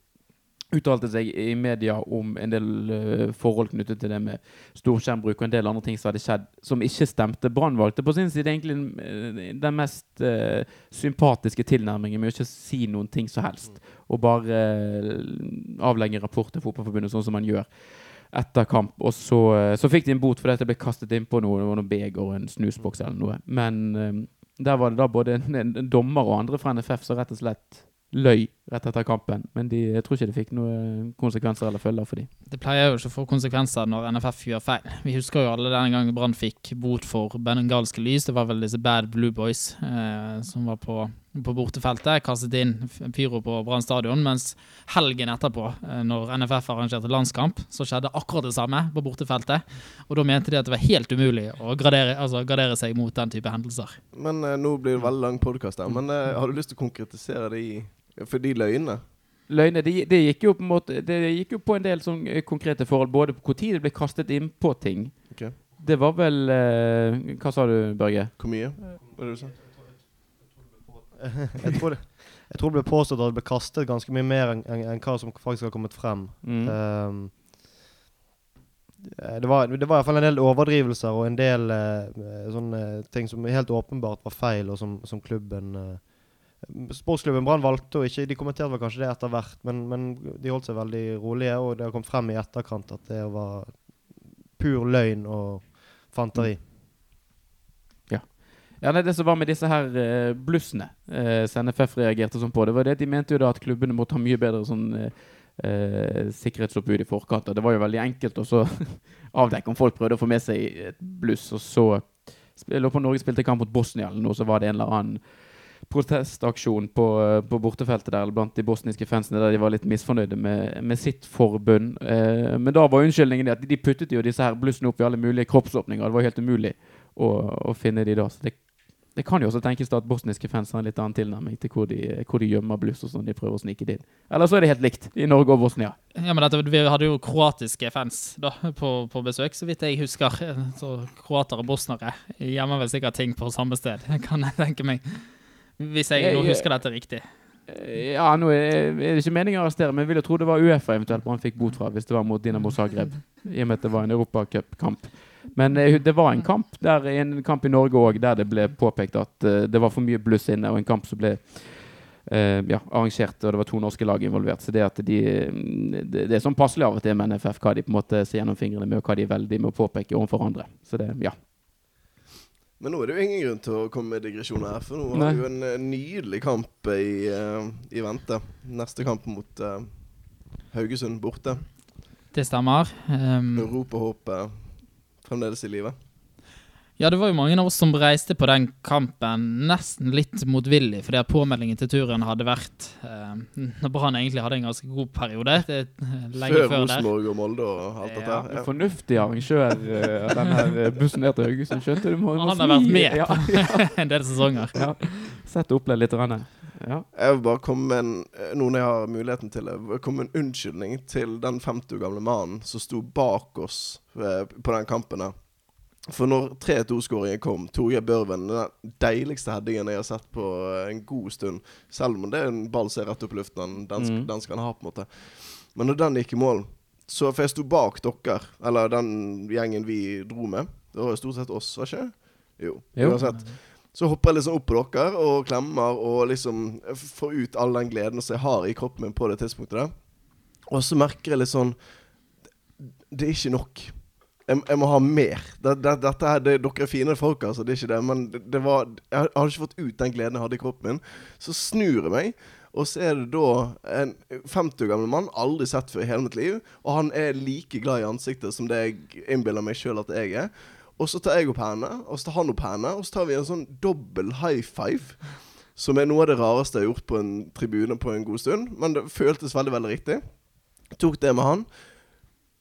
uttalte seg i media om en del uh, forhold knyttet til det med storskjermbruk og en del andre ting som hadde skjedd som ikke stemte. Brann valgte på sin side egentlig eh, den mest uh, sympatiske tilnærmingen med å ikke si noen ting som helst. Og bare uh, avlegge rapport til Fotballforbundet, sånn som man gjør etter kamp. Og så, så fikk de en bot fordi det ble kastet innpå noe, det var noe beger og en snusboks eller noe. Men der var det da både en, en, dommer og andre fra NFF som rett og slett løy rett etter kampen. Men de, jeg tror ikke det fikk noen konsekvenser eller følger for dem. Det pleier jo ikke å få konsekvenser når NFF gjør feil. Vi husker jo alle den gangen Brann fikk bot for bengalske lys. Det var vel disse Bad Blue Boys eh, som var på, på bortefeltet. Kastet inn pyro på Brann stadion. Mens helgen etterpå, eh, når NFF arrangerte landskamp, så skjedde akkurat det samme på bortefeltet. Og da mente de at det var helt umulig å gradere, altså, gradere seg mot den type hendelser. Men eh, nå blir det veldig lang podkast her. Men eh, har du lyst til å konkretisere det i For de løgnene? Løgne, det, de gikk på en gikk jo på en del sånn eh, konkrete forhold, både på når det ble kastet innpå ting. Okay. Det var vel eh, Hva sa du, Børge? Hvor mye? Hva er det du sa? <laughs> jeg, tror det, jeg tror det ble påstått at det ble kastet ganske mye mer enn en, en hva som faktisk har kommet frem. Mm. Eh, det var, det var fall en del overdrivelser og en del uh, sånne ting som helt åpenbart var feil, og som, som klubben uh, Sportsklubben Brann valgte å ikke De kommenterte vel kanskje det etter hvert, men, men de holdt seg veldig rolige, og det har kommet frem i etterkant at det var pur løgn og fanteri. Ja, nei, Det som var med disse her uh, blussene uh, som NFF reagerte sånn på, det var det de mente jo da at klubbene måtte ha mye bedre sånn uh, Uh, sikkerhetsoppbud i forkant. Det var jo veldig enkelt å <laughs> avdekke om folk prøvde å få med seg et bluss. Og så lå på Norge spilte kamp mot Bosnia eller noe, så var det en eller annen protestaksjon på, eh, på bortefeltet der blant de bosniske fansene der de var litt misfornøyde med, med sitt forbund. Uh, men da var unnskyldningen at de puttet jo disse her blussene opp i alle mulige kroppsåpninger. Det var helt umulig å, å finne de da. Så det, det kan jo også tenkes at bosniske fans har en litt annen tilnærming til hvor de, hvor de gjemmer bluss og sånn de prøver å snike det inn. Eller så er det helt likt i Norge og Bosnia. Ja, men dette, Vi hadde jo kroatiske fans da, på, på besøk, så vidt jeg husker. Så Kroater og bosnere gjemmer vel sikkert ting på samme sted, <laughs> kan jeg tenke meg. Hvis jeg nå husker dette riktig. Ja, nå er det ikke meningen å arrestere, men jeg vil jo tro det var Uefa eventuelt han fikk bot fra hvis det var mot Dinamo Zagreb. I og med at det var en europacupkamp. Men eh, det var en kamp der, en kamp i Norge òg der det ble påpekt at uh, det var for mye bluss inne, og en kamp som ble uh, ja, arrangert, og det var to norske lag involvert. Så det at de mm, Det, det er sånn passelig av og til med NFF hva de på en måte ser gjennom fingrene med, og hva de er veldig med å påpeke overfor andre. Så det, ja. Men nå er det jo ingen grunn til å komme med digresjoner her, for nå Nei. har vi jo en nydelig kamp i, uh, i vente. Neste kamp mot Haugesund borte. Det stemmer. Um, Europahåpet fremdeles i live. Ja, det var jo mange av oss som reiste på den kampen nesten litt motvillig, fordi påmeldingen til turen hadde vært Når Brann egentlig hadde en ganske god periode. Det, er lenge Før før. Rosenborg og Molde og alt dette Ja, her. Ja. fornuftig arrangør eh, av den her eh, bussen ned til Haugesund, skjønte du? Må, må Han har vært med Ja, på <laughs> en del sesonger. ja. Sett og opplevd litt. Rann. Ja. Jeg vil bare komme med en, eh, noen jeg har muligheten til komme med en unnskyldning til den 50 år gamle mannen som sto bak oss eh, på den kampen her. For når 3-2-skåringen kom, Torgeir Børven, den deiligste headingen jeg har sett på eh, en god stund. Selv om det er en ball som er rett opp i luften, den, den, Mm. den skal han ha, på en måte. Men når den gikk i mål, så For jeg sto bak dere, eller den gjengen vi dro med. Det var jo stort sett oss, var ikke det? Jo. Jo. Uansett. Så hopper jeg liksom opp på dere og klemmer og liksom får ut all den gleden som jeg har i kroppen min på det tidspunktet der. Og så merker jeg litt sånn Det er ikke nok. Jeg, jeg må ha mer. Det, det, dette her, det, dere er fine folk, altså. Det er ikke det. Men det, det var Jeg hadde ikke fått ut den gleden jeg hadde i kroppen min. Så snur jeg meg, og så er det da en 50 år gammel mann, aldri sett før i hele mitt liv. Og han er like glad i ansiktet som det jeg innbiller meg sjøl at jeg er. Og så tar jeg opp hendene, og så tar han opp hendene, og så tar vi en sånn dobbel high five. Som er noe av det rareste jeg har gjort på en tribune på en god stund. Men det føltes veldig, veldig riktig. Tok det med han.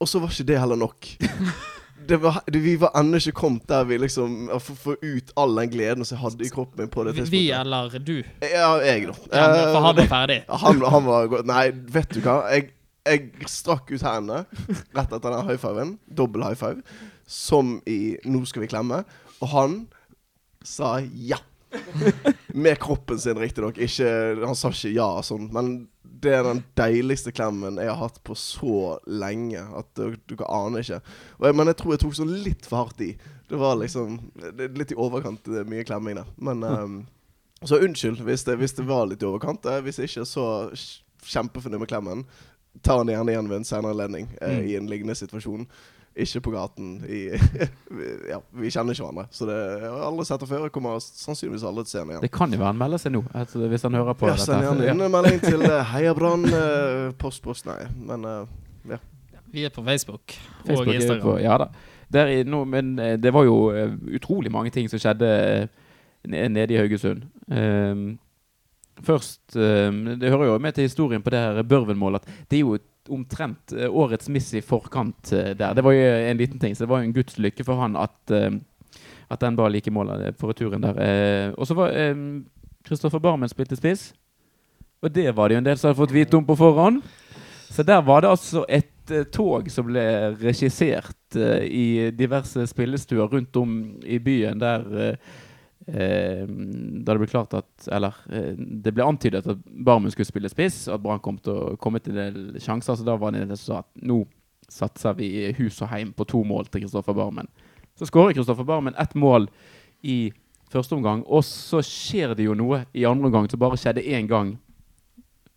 Og så var ikke det heller nok. <laughs> Det var, det, vi var ennå ikke kommet der vi liksom Får ut all den gleden som jeg hadde i kroppen min på det Vi eller du? Ja, jeg, da. Ja, for han Eh, var ferdig. <laughs> han, han var godt Nei, vet du hva? Jeg, jeg strakk ut hendene rett etter den high fiven. Dobbel high five. Som i 'nå skal vi klemme'. Og han sa ja. Med kroppen sin, riktignok. Han sa ikke ja og sånn, men det er den deiligste klemmen jeg har hatt på så lenge at du, du kan ane ikke. Jeg, men jeg tror jeg tok sånn litt for hardt i. Det var liksom det Litt i overkant er mye klemming der. Men um, Så unnskyld hvis det, hvis det var litt i overkant. Hvis ikke, så kj- kjempefornøyd med klemmen. Ta den gjerne igjen ved en senere anledning eh, Mm. i en lignende situasjon. Ikke på gaten. I, <laughs> ja, vi kjenner ikke hverandre. Så det jeg har aldri sett det før. Jeg kommer sannsynligvis aldri til å se ham igjen. Det kan jo være han melder seg nå, altså, hvis han hører på Ja, send gjerne inn en melding til eh, Heia Brann. eh, post, post, nei. Men ja. Vi er på Facebook, Facebook og Instagram. På, ja da. Der i, nå, men eh, det var jo eh, utrolig mange ting som skjedde eh, nede i Haugesund. Um, først um, Det hører jo med til historien på det her Børven-målet at det er jo et omtrent eh, årets miss i forkant eh, der. Det var jo en liten ting, så det var jo en guds lykke for han at, eh, at den var like målet på returen der. Og så var Kristoffer Barmen spilte spiss. Og det var det jo en del som hadde fått vite om på forhånd. Så der var det altså et tog som ble regissert i diverse spillestuer rundt om i byen der Da det ble klart at Eller eh, det ble antydet at Barmen skulle spille spiss, og at Brann kom til å komme til en del sjanser. Så da var det en som sa at nå satser vi hus og heim på to mål til Kristoffer Barmen. Så skårer Kristoffer Barmen ett mål i første omgang, og så skjer det jo noe i andre omgang som bare skjedde én gang.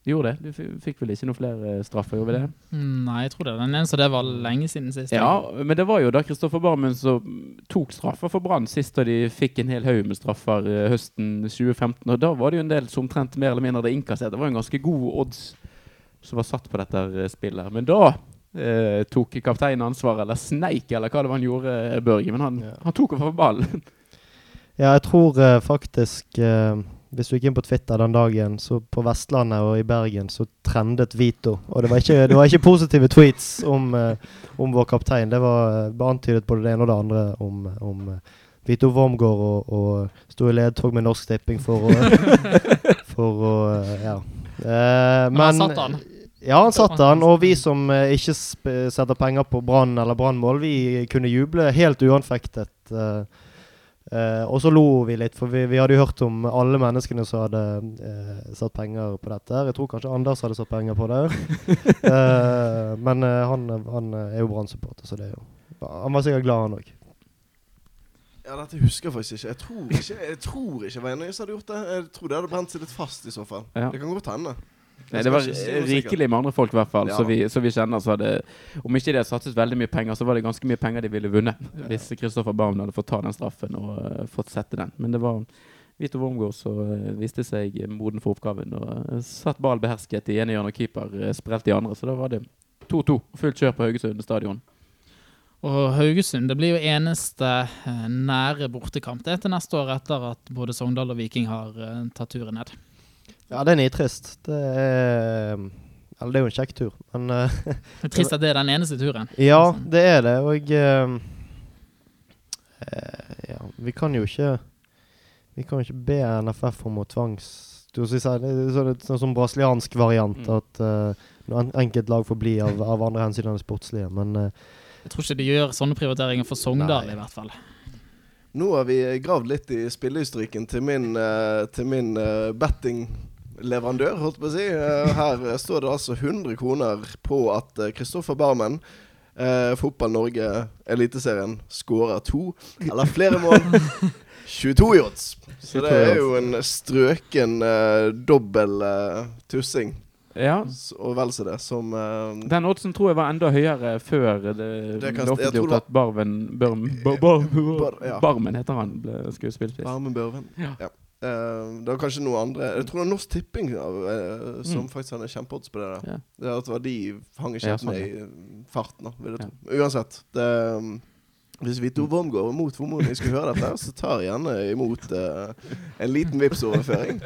Det gjorde det. Du fikk vel ikke noen flere eh, straffer, over det? Mm, Nei, jeg tror det. Den eneste det var lenge siden sist. Ja, men det var jo da Kristoffer Barmen som tok straffer for Brann sist da de fikk en hel haug med straffer eh, høsten 2015. Og da var det jo en del som omtrent mer eller mindre hadde innkassert. Det var jo en ganske god odds som var satt på dette eh, spillet. Men da eh, tok kapteinen ansvar, eller sneik, eller hva det var han gjorde, Børge. Men han, Ja. han tok over ballen. Ja, jeg tror eh, faktisk eh, Hvis du gikk inn på Twitter den dagen, så på Vestlandet og i Bergen så trendet Vito. Og det var ikke, det var ikke positive tweets om, eh, om vår kaptein. Det var eh, antydet både det ene og det andre om, om eh, Vito Wormgård og, og sto i ledtog med Norsk Tipping for å <laughs> For å Ja. Eh, Men han satt han. Ja, han satt han. Og vi som eh, ikke setter penger på Brann eller Brannmål, vi kunne juble helt uanfektet. eh, eh, og så lo vi litt, for vi, vi hadde jo hørt om alle menneskene som hadde uh, satt penger på dette. Jeg tror kanskje Anders hadde satt penger på det. uh, <laughs> men han, han er jo Brann-supporter, så det er jo Han var sikkert glad, han òg. Ja, dette husker jeg faktisk ikke. Jeg tror ikke Jeg tror ikke Veinøys hadde gjort det. Jeg tror det hadde brent seg litt fast, i så fall. Ja. Det kan godt hende. Nei, det var rikelig med andre folk, i hvert fall. Ja. Så, vi, så vi kjenner så hadde Om ikke de hadde satset veldig mye penger, så var det ganske mye penger de ville vunnet. Hvis Kristoffer Baum hadde fått ta den straffen og uh, fått sette den. Men det var Vito Wormgård som uh, viste seg moden for oppgaven. Og uh, satt ball behersket i ene hjørnet, og keeper sprelte i andre. Så da var det 2-2. Fullt kjør på Haugesund stadion. Og Haugesund det blir jo eneste nære bortekamp det er til neste år, etter at både Sogndal og Viking har tatt turen ned. Ja, det er nitrist. Det er Eller det er jo en kjekk tur, men eh, Det er trist at det er den eneste turen. <laughs> Ja, det er det, og uh, eh, Ja, vi kan jo ikke Vi kan jo ikke be NFF om å tvangs... Du si, det er sånn, sånn som brasiliansk variant, Mm. at uh, en, enkelt lag får bli av, av andre hensyn enn det sportslige, men uh, Jeg tror ikke de gjør sånne prioriteringer for Sogndal, i hvert fall. Nå har vi gravd litt i spillehistorikken til min, eh, til min eh, bettingleverandør, holdt på å si. Eh, her eh, står det altså 100 kroner på at eh, Kristoffer Barmen, eh, Fotball Norge, Eliteserien, skårer to eller flere mål. <laughs> 22 i odds. Så det er jo en strøken eh, dobbel eh, tussing. Ja. og vel så det, som uh, Den oddsen tror jeg var enda høyere før det, Det ble offentliggjort at Barven Børm, bar, bar, Bar- ja. Barmen heter han, ble skuespillspiss. Barmen Børven. Ja. Eh, det var kanskje noe andre Jeg tror det er Norsk Tipping uh, som Mm. faktisk hadde kjempeodds på det. der Ja. Det at det var de hang ikke Ja, sånn, med i eh, farten, da. Men Uansett. Det, um, hvis Vito Wormgård mot formodning skulle høre dette, så tar jeg gjerne imot uh, en liten Vipps-overføring.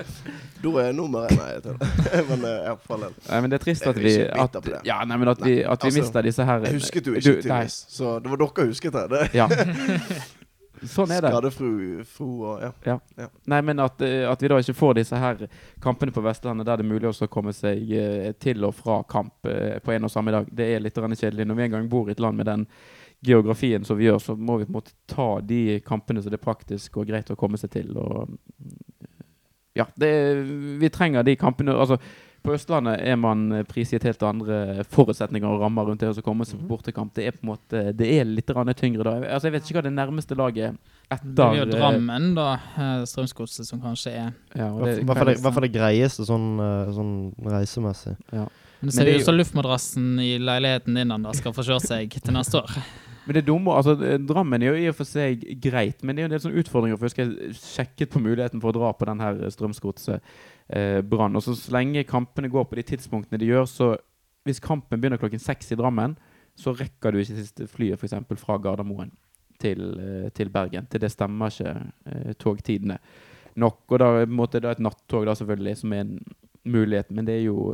Da er nummeret Nei, jeg det. <laughs> Men eh, ja, for. Nei, men det er trist at vi at. Ja, nei, men at vi, at vi altså, mister disse her Jeg husket jo Du, ikke, nei. tydeligvis. Så det var dere husket det. det. Ja. <laughs> Sånn er det. Skadefru fru og ja. Nei, men at, eh, at vi da ikke får disse her kampene på Vestlandet der det er mulig også å komme seg eh, til og fra kamp eh, på en og samme dag, det er litt kjedelig. Når vi en gang bor i et land med den geografien som vi gjør, så må vi på en måte ta de kampene som det er praktisk og greit å komme seg til. Og ja, det, vi trenger de kampene. Altså, på Østlandet er man prisgitt helt andre forutsetninger og rammer rundt det å komme seg på bortekamp. Det er på en måte Det er litt tyngre da. Altså, jeg vet ikke hva det nærmeste laget etter Det blir jo eh, Drammen, da. eh, Strømsgodset, som kanskje er Ja, det, hva for det, det greieste sånn, eh, sånn reisemessig? ja. Men det ser er ut jo- som luftmadrassen i leiligheten din Anders, skal få kjørt seg til neste år. Men det dumme, altså eh, Drammen er jo i og for seg greit, men det er jo en del sånne utfordringer. For jeg husker jeg sjekket på muligheten for å dra på den her Strømsgodset eh, Og så så lenge kampene går på de tidspunktene de gjør, så hvis kampen begynner klokken seks i Drammen, så rekker du ikke siste flyet f.eks. fra Gardermoen til, eh, til Bergen. Til det stemmer ikke eh, togtidene nok. Og da er det et nattog da selvfølgelig som er en mulighet, men det er jo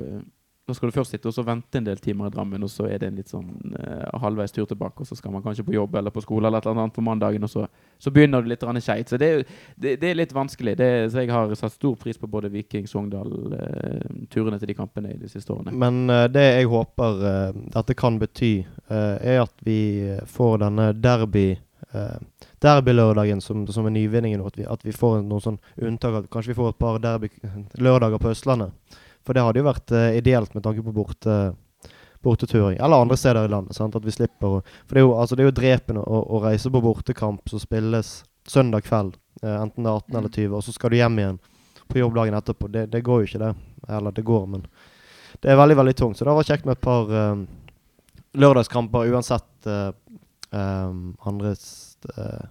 da skal du først sitte og vente en del timer i Drammen, og så er det en litt sånn eh, halvveis tur tilbake, og så skal man kanskje på jobb eller på skole eller et eller annet på mandagen, og så, så begynner du litt skeit. Så det, er det, det er litt vanskelig. Det, så jeg har satt stor pris på både Viking, Sogndal, eh, turene til de kampene de siste årene. Men eh, det jeg håper dette kan bety, er at vi får denne derby uh, Derbylørdagen som, som er nyvinningen. At vi, at vi får noen sånn unntak. At kanskje vi får et par derby-lørdager på Østlandet. For det hadde jo vært uh, ideelt med tanke på borte, borteturing. Eller andre steder i landet. Sant? At vi slipper å For det er jo, altså, det er jo drepende å, å reise på bortekamp som spilles søndag kveld. Uh, enten det er 18 eller 20, og så skal du hjem igjen på jobb dagen etterpå. Det, det går jo ikke, det. Eller det går, men det er veldig, veldig tungt. Så det var kjekt med et par eh, lørdagskamper uansett uh, um, andre st- eh,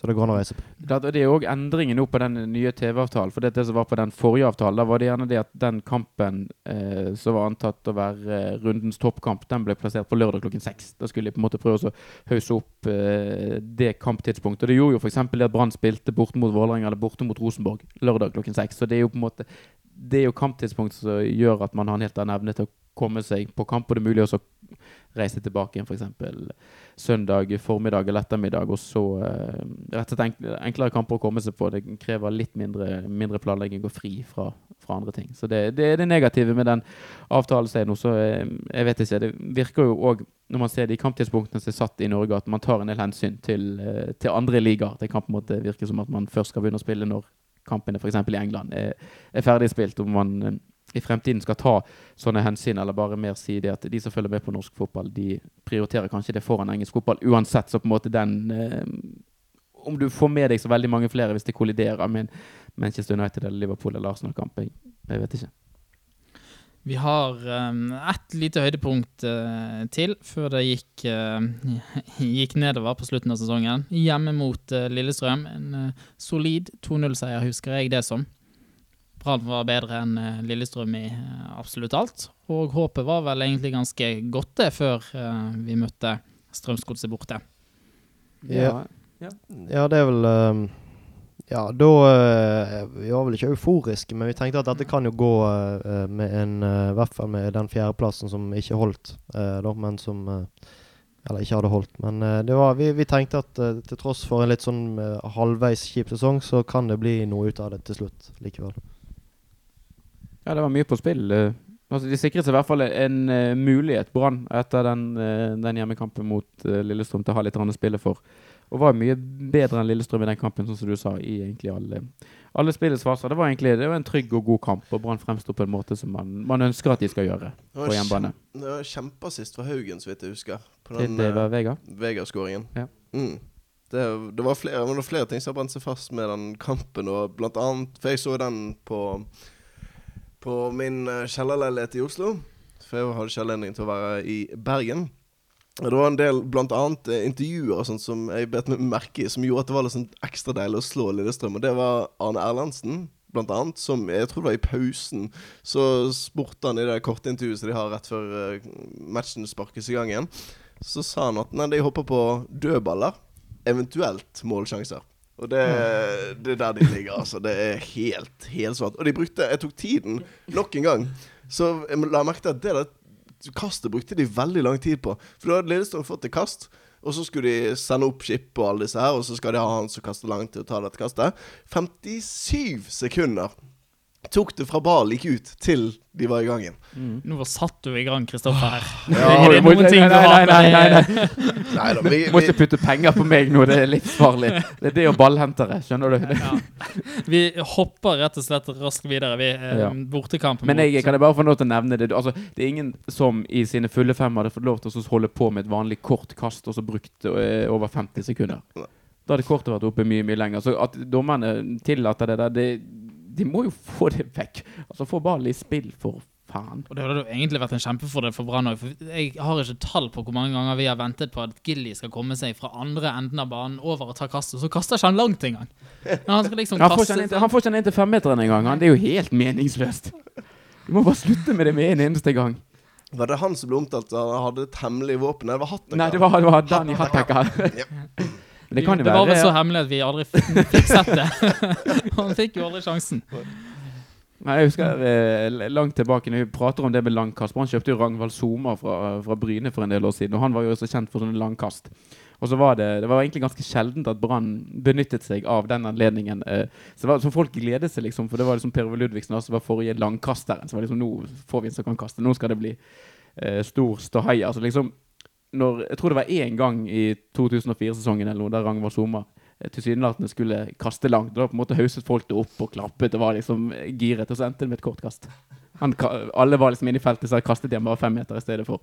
Så det går an å reise på. Det, er òg endringer nå på den nye TV-avtalen. For det som var på den forrige avtalen, da var det gjerne det at den kampen eh, som var antatt å være eh, rundens toppkamp, den ble plassert på lørdag klokken seks. Da skulle de på en måte prøve å hausse opp eh, det kamptidspunktet. Og det gjorde jo f.eks. det at Brann spilte borte mot Vålerenga eller borte mot Rosenborg lørdag klokken seks. Så det er jo på en måte det er jo kamptidspunkt som gjør at man har en helt annen evne til å komme seg på kamp, og det er mulig også å reise tilbake igjen f.eks. søndag formiddag eller ettermiddag, og så eh, rett og slett enk- enklere kamper å komme seg på. Det krever litt mindre, mindre planlegging og fri fra, fra andre ting. Så det, det er det negative med den avtalen som er nå. Så eh, jeg vet ikke. Det virker jo òg, når man ser de kamptidspunktene som er satt i Norge, at man tar en del hensyn til, eh, til andre ligaer. Det kan på en måte virke som at man først skal begynne å spille når kampene f.eks. i England er, er ferdig spilt. Om man eh, i fremtiden skal ta sånne hensyn, eller bare mer si det at de som følger med på norsk fotball, de prioriterer kanskje det foran engelsk fotball uansett. Så på en måte den eh, Om du får med deg så veldig mange flere hvis det kolliderer med Manchester United eller Liverpool eller Arsenal-kamp, jeg, jeg vet ikke. Vi har um, ett lite høydepunkt uh, til før det gikk, uh, <laughs> gikk nedover på slutten av sesongen. Hjemme mot uh, Lillestrøm. En solid 2-0-seier, husker jeg det som. Brann var bedre enn eh, Lillestrøm i eh, absolutt alt. Og håpet var vel egentlig ganske godt det før eh, vi møtte Strømsgodset borte. Ja. Ja, det er vel Ja, da Vi var vel ikke euforiske, men vi tenkte at dette kan jo gå med en I hvert fall med den fjerdeplassen som ikke holdt, eh, da, men som Eller ikke hadde holdt. Men det var, vi, vi tenkte at uh, til tross for en litt sånn uh, halvveis kjip sesong, så kan det bli noe ut av det til slutt likevel. Ja, det var mye på spill. eh. Altså, de sikret seg i hvert fall en uh, mulighet, Brann, etter den, uh, den hjemmekampen mot uh, Lillestrøm, til å ha litt annet å spille for. Og var mye bedre enn Lillestrøm i den kampen, sånn som du sa, i egentlig alle, alle spillets faser. Det var egentlig det var en trygg og god kamp, og Brann fremsto på en måte som man, man ønsker at de skal gjøre på hjemmebane. Det var kjempeassist fra Haugen, så vidt jeg husker. På den Vega. Vega-skåringen. Ja. Mm. Det, det, var flere, men det var flere ting som har brent seg fast med den kampen. Og blant annet For jeg så den på på min eh, kjellerleilighet i Oslo. For jeg hadde ikke anledning til å være i Bergen. Det var en del blant annet eh, intervjuer og sånt som jeg bet meg merke i, som gjorde at det var sånn ekstra deilig å slå Lillestrøm. Og det var Arne Erlandsen, blant annet, som jeg tror det var i pausen. Så spurte han i det korte intervjuet som de har rett før eh, matchen sparkes i gang igjen. Så sa han at nei, de hopper på dødballer, eventuelt målsjanser. Og det, det er der de ligger, altså. Det er helt, helt svart. Og de brukte Jeg tok tiden nok en gang. Så jeg la merke til at det der kastet brukte de veldig lang tid på. For da hadde Lillestrøm fått et kast, og så skulle de sende opp skip og alle disse her, og så skal de ha han som kaster langt til å ta dette kastet. 57 sekunder tok det fra ballen gikk ut til de var i gang igjen. Nå satt du i gang, Kristoffer. her. <laughs> Ja, er det noen ting du nei, har nei, nei, nei, nei. <laughs> Nei da, vi, Må ikke putte penger på meg nå, det er livsfarlig. Det er det å ballhentere, skjønner du. Ja. Vi hopper rett og slett raskt videre. Vi eh, Ja. Bortekamp Men jeg, kan jeg bare få lov til å nevne det? Altså, det er ingen som i sine fulle fem hadde fått lov til å holde på med et vanlig kort kast og så brukt eh, over 50 sekunder. Da hadde kortet vært oppe mye, mye lenger. Så at dommerne tillater det der, det, de må jo få det vekk. Altså, få ballen i spill, for faen. Og Det hadde jo egentlig vært en kjempefordel for Brann òg. Jeg har ikke tall på hvor mange ganger vi har ventet på at Gilly skal komme seg fra andre enden av banen over og ta kastet. Så kaster ikke han langt engang. Men han skal liksom Han får ikke kaste han inn han får ikke han inn til femmeteren engang. Det er jo helt meningsløst. Du må bare slutte med det med en eneste gang. var det han som ble omtalt at han hadde et hemmelig våpen? Det var hatten. Nei, det var, det var Danny Hatteka. Men det det var vel så være hemmelig at vi aldri fikk sett det. <laughs> han fikk jo aldri sjansen. Nei, Jeg husker eh, langt tilbake når vi prater om det med langkast. Han kjøpte jo Ragnvald Soma fra, fra Bryne for en del år siden, og han var jo også kjent for sånne langkast. Og så var det, det var egentlig ganske sjeldent at Brann benyttet seg av den anledningen. Eh, så, var, så folk gledet seg, liksom, for det var liksom Per Ove Ludvigsen som var forrige langkasteren. Så var det liksom, nå får vi en som kan kaste. Nå skal det bli eh, stor ståhei. Altså liksom når, Jeg tror det var én gang i 2004-sesongen eller noe der Ragnvald Soma eh, tilsynelatende skulle kaste langt. Da på en måte hauset folk det opp og klappet og var liksom giret, og så endte det med et kort kast. Han, alle var liksom inne i feltet, så jeg kastet igjen bare fem meter i stedet for.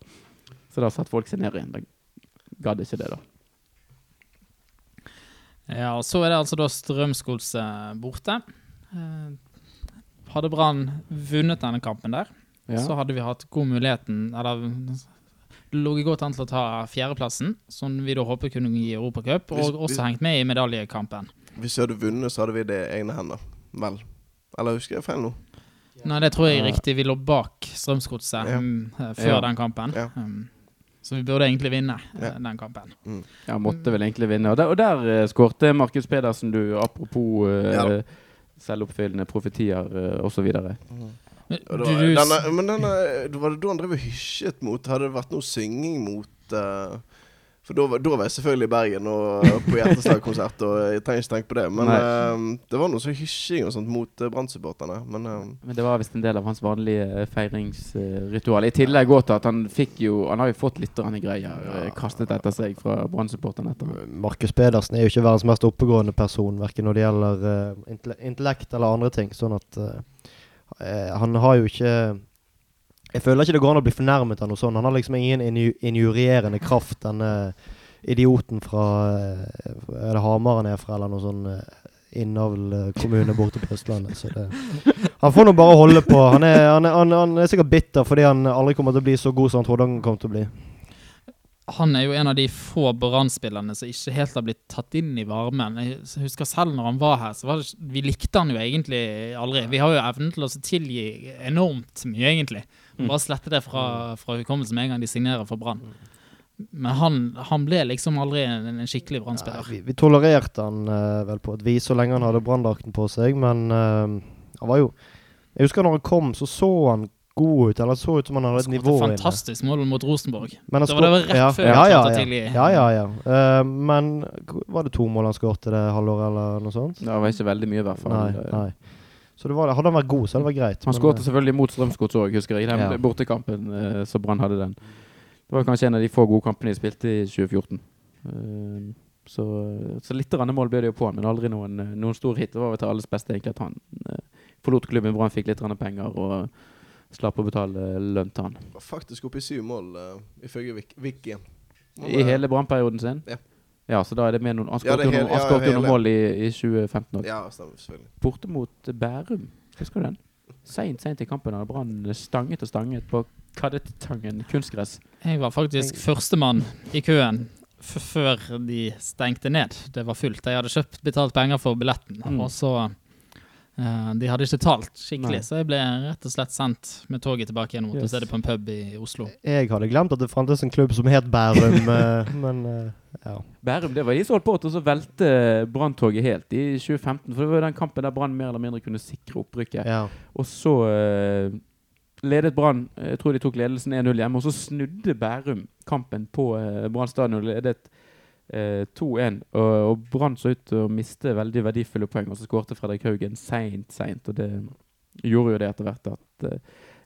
Så da satt folk seg ned igjen. Da gadd ikke det, da. Ja, og Så er det altså da Strømsgods borte. Eh, hadde Brann vunnet denne kampen der, Ja. så hadde vi hatt god muligheten Eller lå godt an til å ta fjerdeplassen, som vi da håper kunne gi Europacup, Hvis- og hvis- også hengt med i medaljekampen. Hvis vi hadde vunnet, så hadde vi det i egne hender. Vel. Eller husker jeg feil nå? Nei, det tror jeg er riktig. Vi lå bak Strømsgodset Ja. mm, før Ja. den kampen. Ja. Um, så vi burde egentlig vinne eh, Ja. den kampen. Ja, måtte vel egentlig vinne. Og der, og der eh, skårte Markus Pedersen, du, apropos Ja. selvoppfyllende profetier uh, osv. Men, da, du, denne, men denne, var det da han drev og hysjet mot Hadde det vært noe synging mot uh, For da, var- jeg selvfølgelig i Bergen og på Hjerteslag-konsert, og jeg trenger ikke tenke på det. Men eh, det var noe sånn hysjing og sånt mot uh, Brann-supporterne. Men uh, Men det var visst en del av hans vanlige feiringsritual. I tillegg også til at han fikk jo Han har jo fått litt greier kastet etter seg fra Brann-supporterne etter. Markus Pedersen er jo ikke verdens mest oppegående person, verken når det gjelder intellekt eller andre ting. Sånn at han har jo ikke Jeg føler ikke det går an å bli fornærmet av noe sånt. Han har liksom ingen injurierende kraft, denne idioten fra eh, Er det Hamar han er fra, eller noe sånn uh, Innavl eh, kommune borte på Østlandet. Så det, han får nå bare holde på. Han er, han, er, han er sikkert bitter fordi han aldri kommer til å bli så god som han trodde han kom til å bli. Han er jo en av de få Brann-spillerne som ikke helt har blitt tatt inn i varmen. Jeg husker selv når han var her, så var det, vi likte han jo egentlig aldri. Vi har jo evnen til å tilgi enormt mye, egentlig. Bare slette det fra, fra hukommelsen med en gang de signerer for Brann. Men han, han ble liksom aldri en, en skikkelig Brann-spiller. vi, vi tolererte han uh, vel på et vis så lenge han hadde branndrakten på seg, men uh, han var jo Jeg husker når han kom, så så han god ut. Eller så ut som han hadde et nivå inne. fantastisk mål mot Rosenborg. Men han Det var- det var rett ja, før ja, ja, ja. tidlig. ja, ja, ja. Uh, men var det to mål han skåret det halvåret, eller noe sånt? Det var ikke veldig mye, i hvert fall. Nei. Nei. Så det var, hadde han vært god, så hadde det vært greit. Han skåret eh, selvfølgelig mot Strømsgods òg, husker jeg. I den Ja. bortekampen uh, så Brann hadde den. Det var kanskje en av de få gode kampene de spilte i 2014. Uh, så, så litt mål ble det jo på han, men aldri noen, noen stor hit. Det var vel til alles beste egentlig at han eh, forlot klubben. Brann fikk litt penger og slapp å betale lønn til han. var faktisk oppe i syv mål, uh, ifølge Wiki. I hele Brann-perioden sin? Ja. Ja, så da er det med noen Han skåret jo, noen, ja, noen mål i, i 2015 òg. Ja, stemmer selvfølgelig. Borte mot Bærum. Husker du den? Seint, seint i kampen hadde Brann stanget og stanget på Kadettangen kunstgress. Jeg var faktisk førstemann i køen f før de stengte ned. Det var fullt. Jeg hadde kjøpt betalt penger for billetten, Mm. og så De hadde ikke talt skikkelig, Nei. så jeg ble rett og slett sendt med toget tilbake igjen og måtte Yes. stedet på en pub i Oslo. Jeg hadde glemt at det fantes en klubb som het Bærum, <laughs> eh, men eh, ja. Bærum det var de som holdt på til å velte Branntoget helt i 2015. For det var jo den kampen der Brann mer eller mindre kunne sikre opprykket. ja. Og så uh, ledet Brann Jeg tror de tok ledelsen 1-0 hjemme. Og så snudde Bærum kampen på uh, Brann stadion og ledet eh, 2-1. Og, og Brann så ut til å miste veldig verdifulle poeng, og så skårte Fredrik Haugen seint, seint. Og det gjorde jo det etter hvert at eh,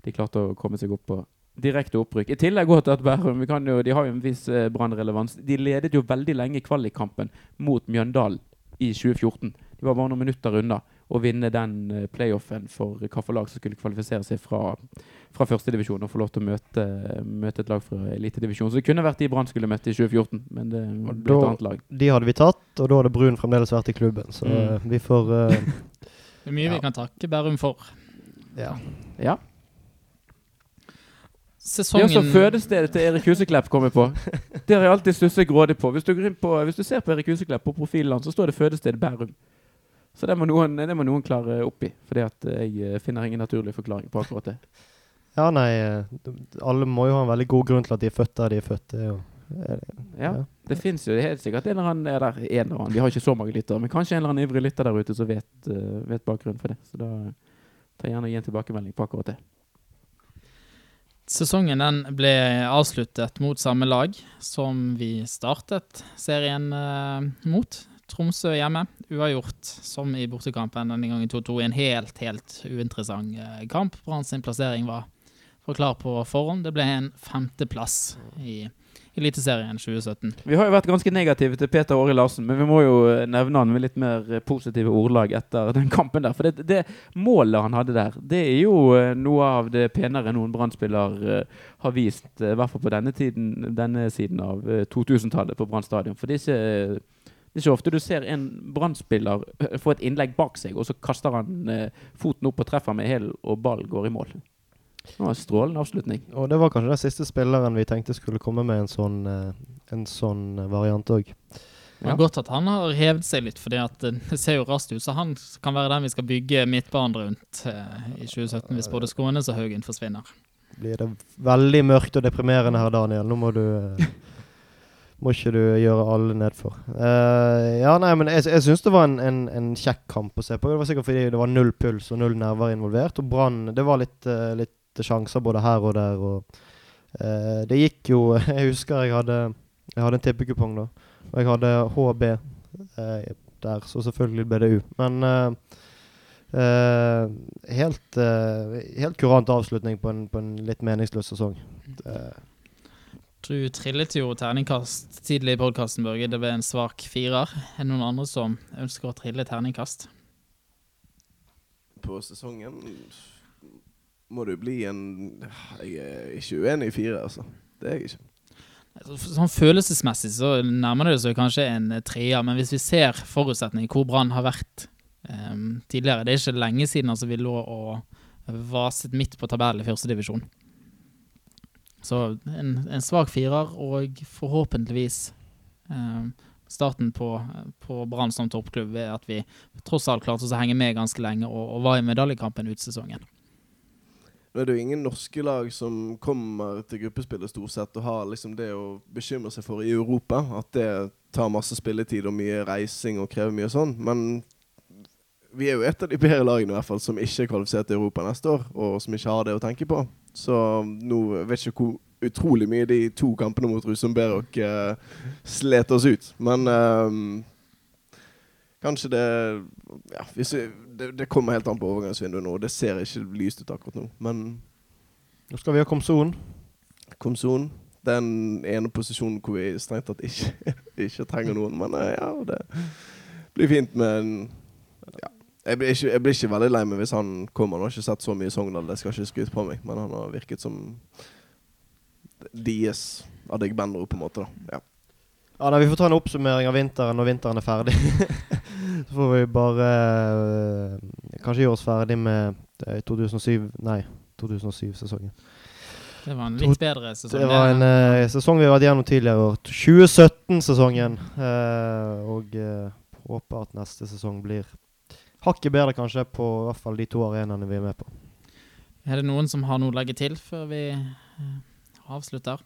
de klarte å komme seg opp på direkte opprykk. I tillegg godt at Bærum vi kan jo, de har jo en viss eh, Brann-relevans. De ledet jo veldig lenge kvalikkampen mot Mjøndalen i 2014. De var bare noen minutter unna å vinne den eh, playoffen for hvilket lag som skulle kvalifisere seg fra, fra førstedivisjon og få lov til å møte, møte et lag fra elitedivisjon. Så det kunne vært de Brann skulle møtt i 2014, men det ble ble et annet lag. De hadde vi tatt, og da hadde Brun fremdeles vært i klubben. Så Mm. eh, vi får uh, Det er mye Ja. vi kan takke Bærum for. Ja. Ja. Det er også fødestedet til Erik Huseklepp kommer på. Det har jeg alltid stusset grådig på. Hvis du, på. hvis du ser på Erik Huseklepp på profilen hans, så står det fødested Bærum. Så det må noen, det må noen klare opp i. Fordi at jeg eh, finner ingen naturlig forklaring på akkurat det. <laughs> ja, nei eh, Alle må jo ha en veldig god grunn til at de er født der de er født. Det er jo, er det, Ja, det fins jo helt sikkert en eller annen er der, en eller annen. Vi har ikke så mange lyttere, men kanskje en eller annen ivrig lytter der ute som vet, eh, vet bakgrunnen for det. Så da tar jeg gjerne og gi en tilbakemelding på akkurat det. Sesongen den ble avsluttet mot samme lag som vi startet serien eh, mot. Tromsø hjemme, uavgjort som i bortekampen denne gangen 2-2. En helt, helt uinteressant eh, kamp. Brann sin plassering var forklart på forhånd. Det ble en femteplass i Eliteserien 2017. Vi har jo vært ganske negative til Peter Åre Larsen, men vi må jo eh, nevne han med litt mer eh, positive ordlag etter den kampen der. For det, det målet han hadde der, det er jo noe av det penere noen Brann-spiller har vist, i hvert fall på denne, tiden, denne siden av eh, 2000-tallet på Brann stadion. For det er ikke det er ikke ofte du ser en Brann-spiller eh, få et innlegg bak seg, og så kaster han eh, foten opp og treffer med hælen, og ball går i mål. Det var en strålende avslutning. og det var kanskje den siste spilleren vi tenkte skulle komme med en sånn, eh, en sånn eh, variant òg. Det er godt at han har hevet seg litt, for det ser jo raskt ut. Så han kan være den vi skal bygge midtbanen rundt eh, i 2017, hvis både Skånes og Haugen forsvinner. Blir det veldig mørkt og deprimerende her, Daniel. Nå må du eh, Må ikke du gjøre alle nedfor. Uh, ja, nei, men jeg, jeg syns det var en, en, en kjekk kamp å se på. Det var sikkert fordi det var null puls og null nerver involvert. Og Brann Det var litt, uh, litt sjanser både her og der. Og uh, det gikk jo <laughs> Jeg husker jeg hadde Jeg hadde en tippekupong, da. Og jeg hadde HB der, så selvfølgelig ble det U. Men helt, helt kurant avslutning på en, på en litt meningsløs sesong. Eh, Du trillet jo terningkast tidlig i podkasten, Børge. Det ble en svak firer. Er det noen andre som ønsker å trille terningkast? På sesongen må det jo bli en Jeg er ikke uenig i fire, altså. Det er jeg ikke. Altså, Sånn Følelsesmessig så nærmer det seg kanskje en eh, treer, men hvis vi ser forutsetningen, hvor Brann har vært um, tidligere Det er ikke lenge siden altså, vi lå og vaset midt på tabellen i førstedivisjon. Så en, en svak firer, og forhåpentligvis eh, starten på, på Brann som toppklubb ved at vi tross alt klarte oss å henge med ganske lenge og, og var i medaljekampen ut sesongen. Nå er det jo ingen norske lag som kommer til gruppespillet stort sett og har liksom det å bekymre seg for i Europa. At det tar masse spilletid og mye reising og krever mye sånn. Men vi er jo et av de bedre lagene i hvert fall som ikke er kvalifisert til Europa neste år, og som ikke har det å tenke på. Så nå vet jeg ikke hvor utrolig mye de to kampene mot Rosenberg uh, slet oss ut. Men uh, kanskje det ja, vi, det, det kommer helt an på overgangsvinduet nå. Det ser ikke lyst ut akkurat nå. Men nå skal vi ha Komson. Komson Den ene posisjonen hvor vi strengt tatt ikke, <laughs> ikke trenger noen. Men uh, ja, det blir fint med en. Jeg, blir ikke, jeg blir ikke veldig lei meg hvis han kommer. Han har ikke sett så mye Sogndal, det skal ikke skryte på meg. Men han har virket som deres Adegbenro, på en måte. da ja. Ja, nei, Vi får ta en oppsummering av vinteren når vinteren er ferdig. <laughs> Så får vi bare øh, kanskje gjøre oss ferdig med eh, 2007 Nei, 2007-sesongen. Det var en litt bedre sesong. Det var en øh, sesong vi har vært gjennom tidligere. år. 2017-sesongen. Øh, og eh, håper at neste sesong blir hakket bedre, kanskje, på i hvert fall de to arenaene vi er med på. Er det noen som har noe å legge til før vi eh, avslutter?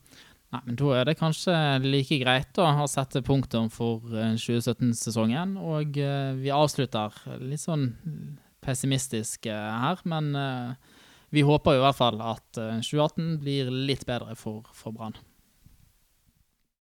Nei, men da er det kanskje like greit å ha sette punktum for eh, 2017-sesongen. Og eh, vi avslutter litt sånn pessimistisk her, men vi håper i hvert fall at eh, 2018 blir litt bedre for, for Brann.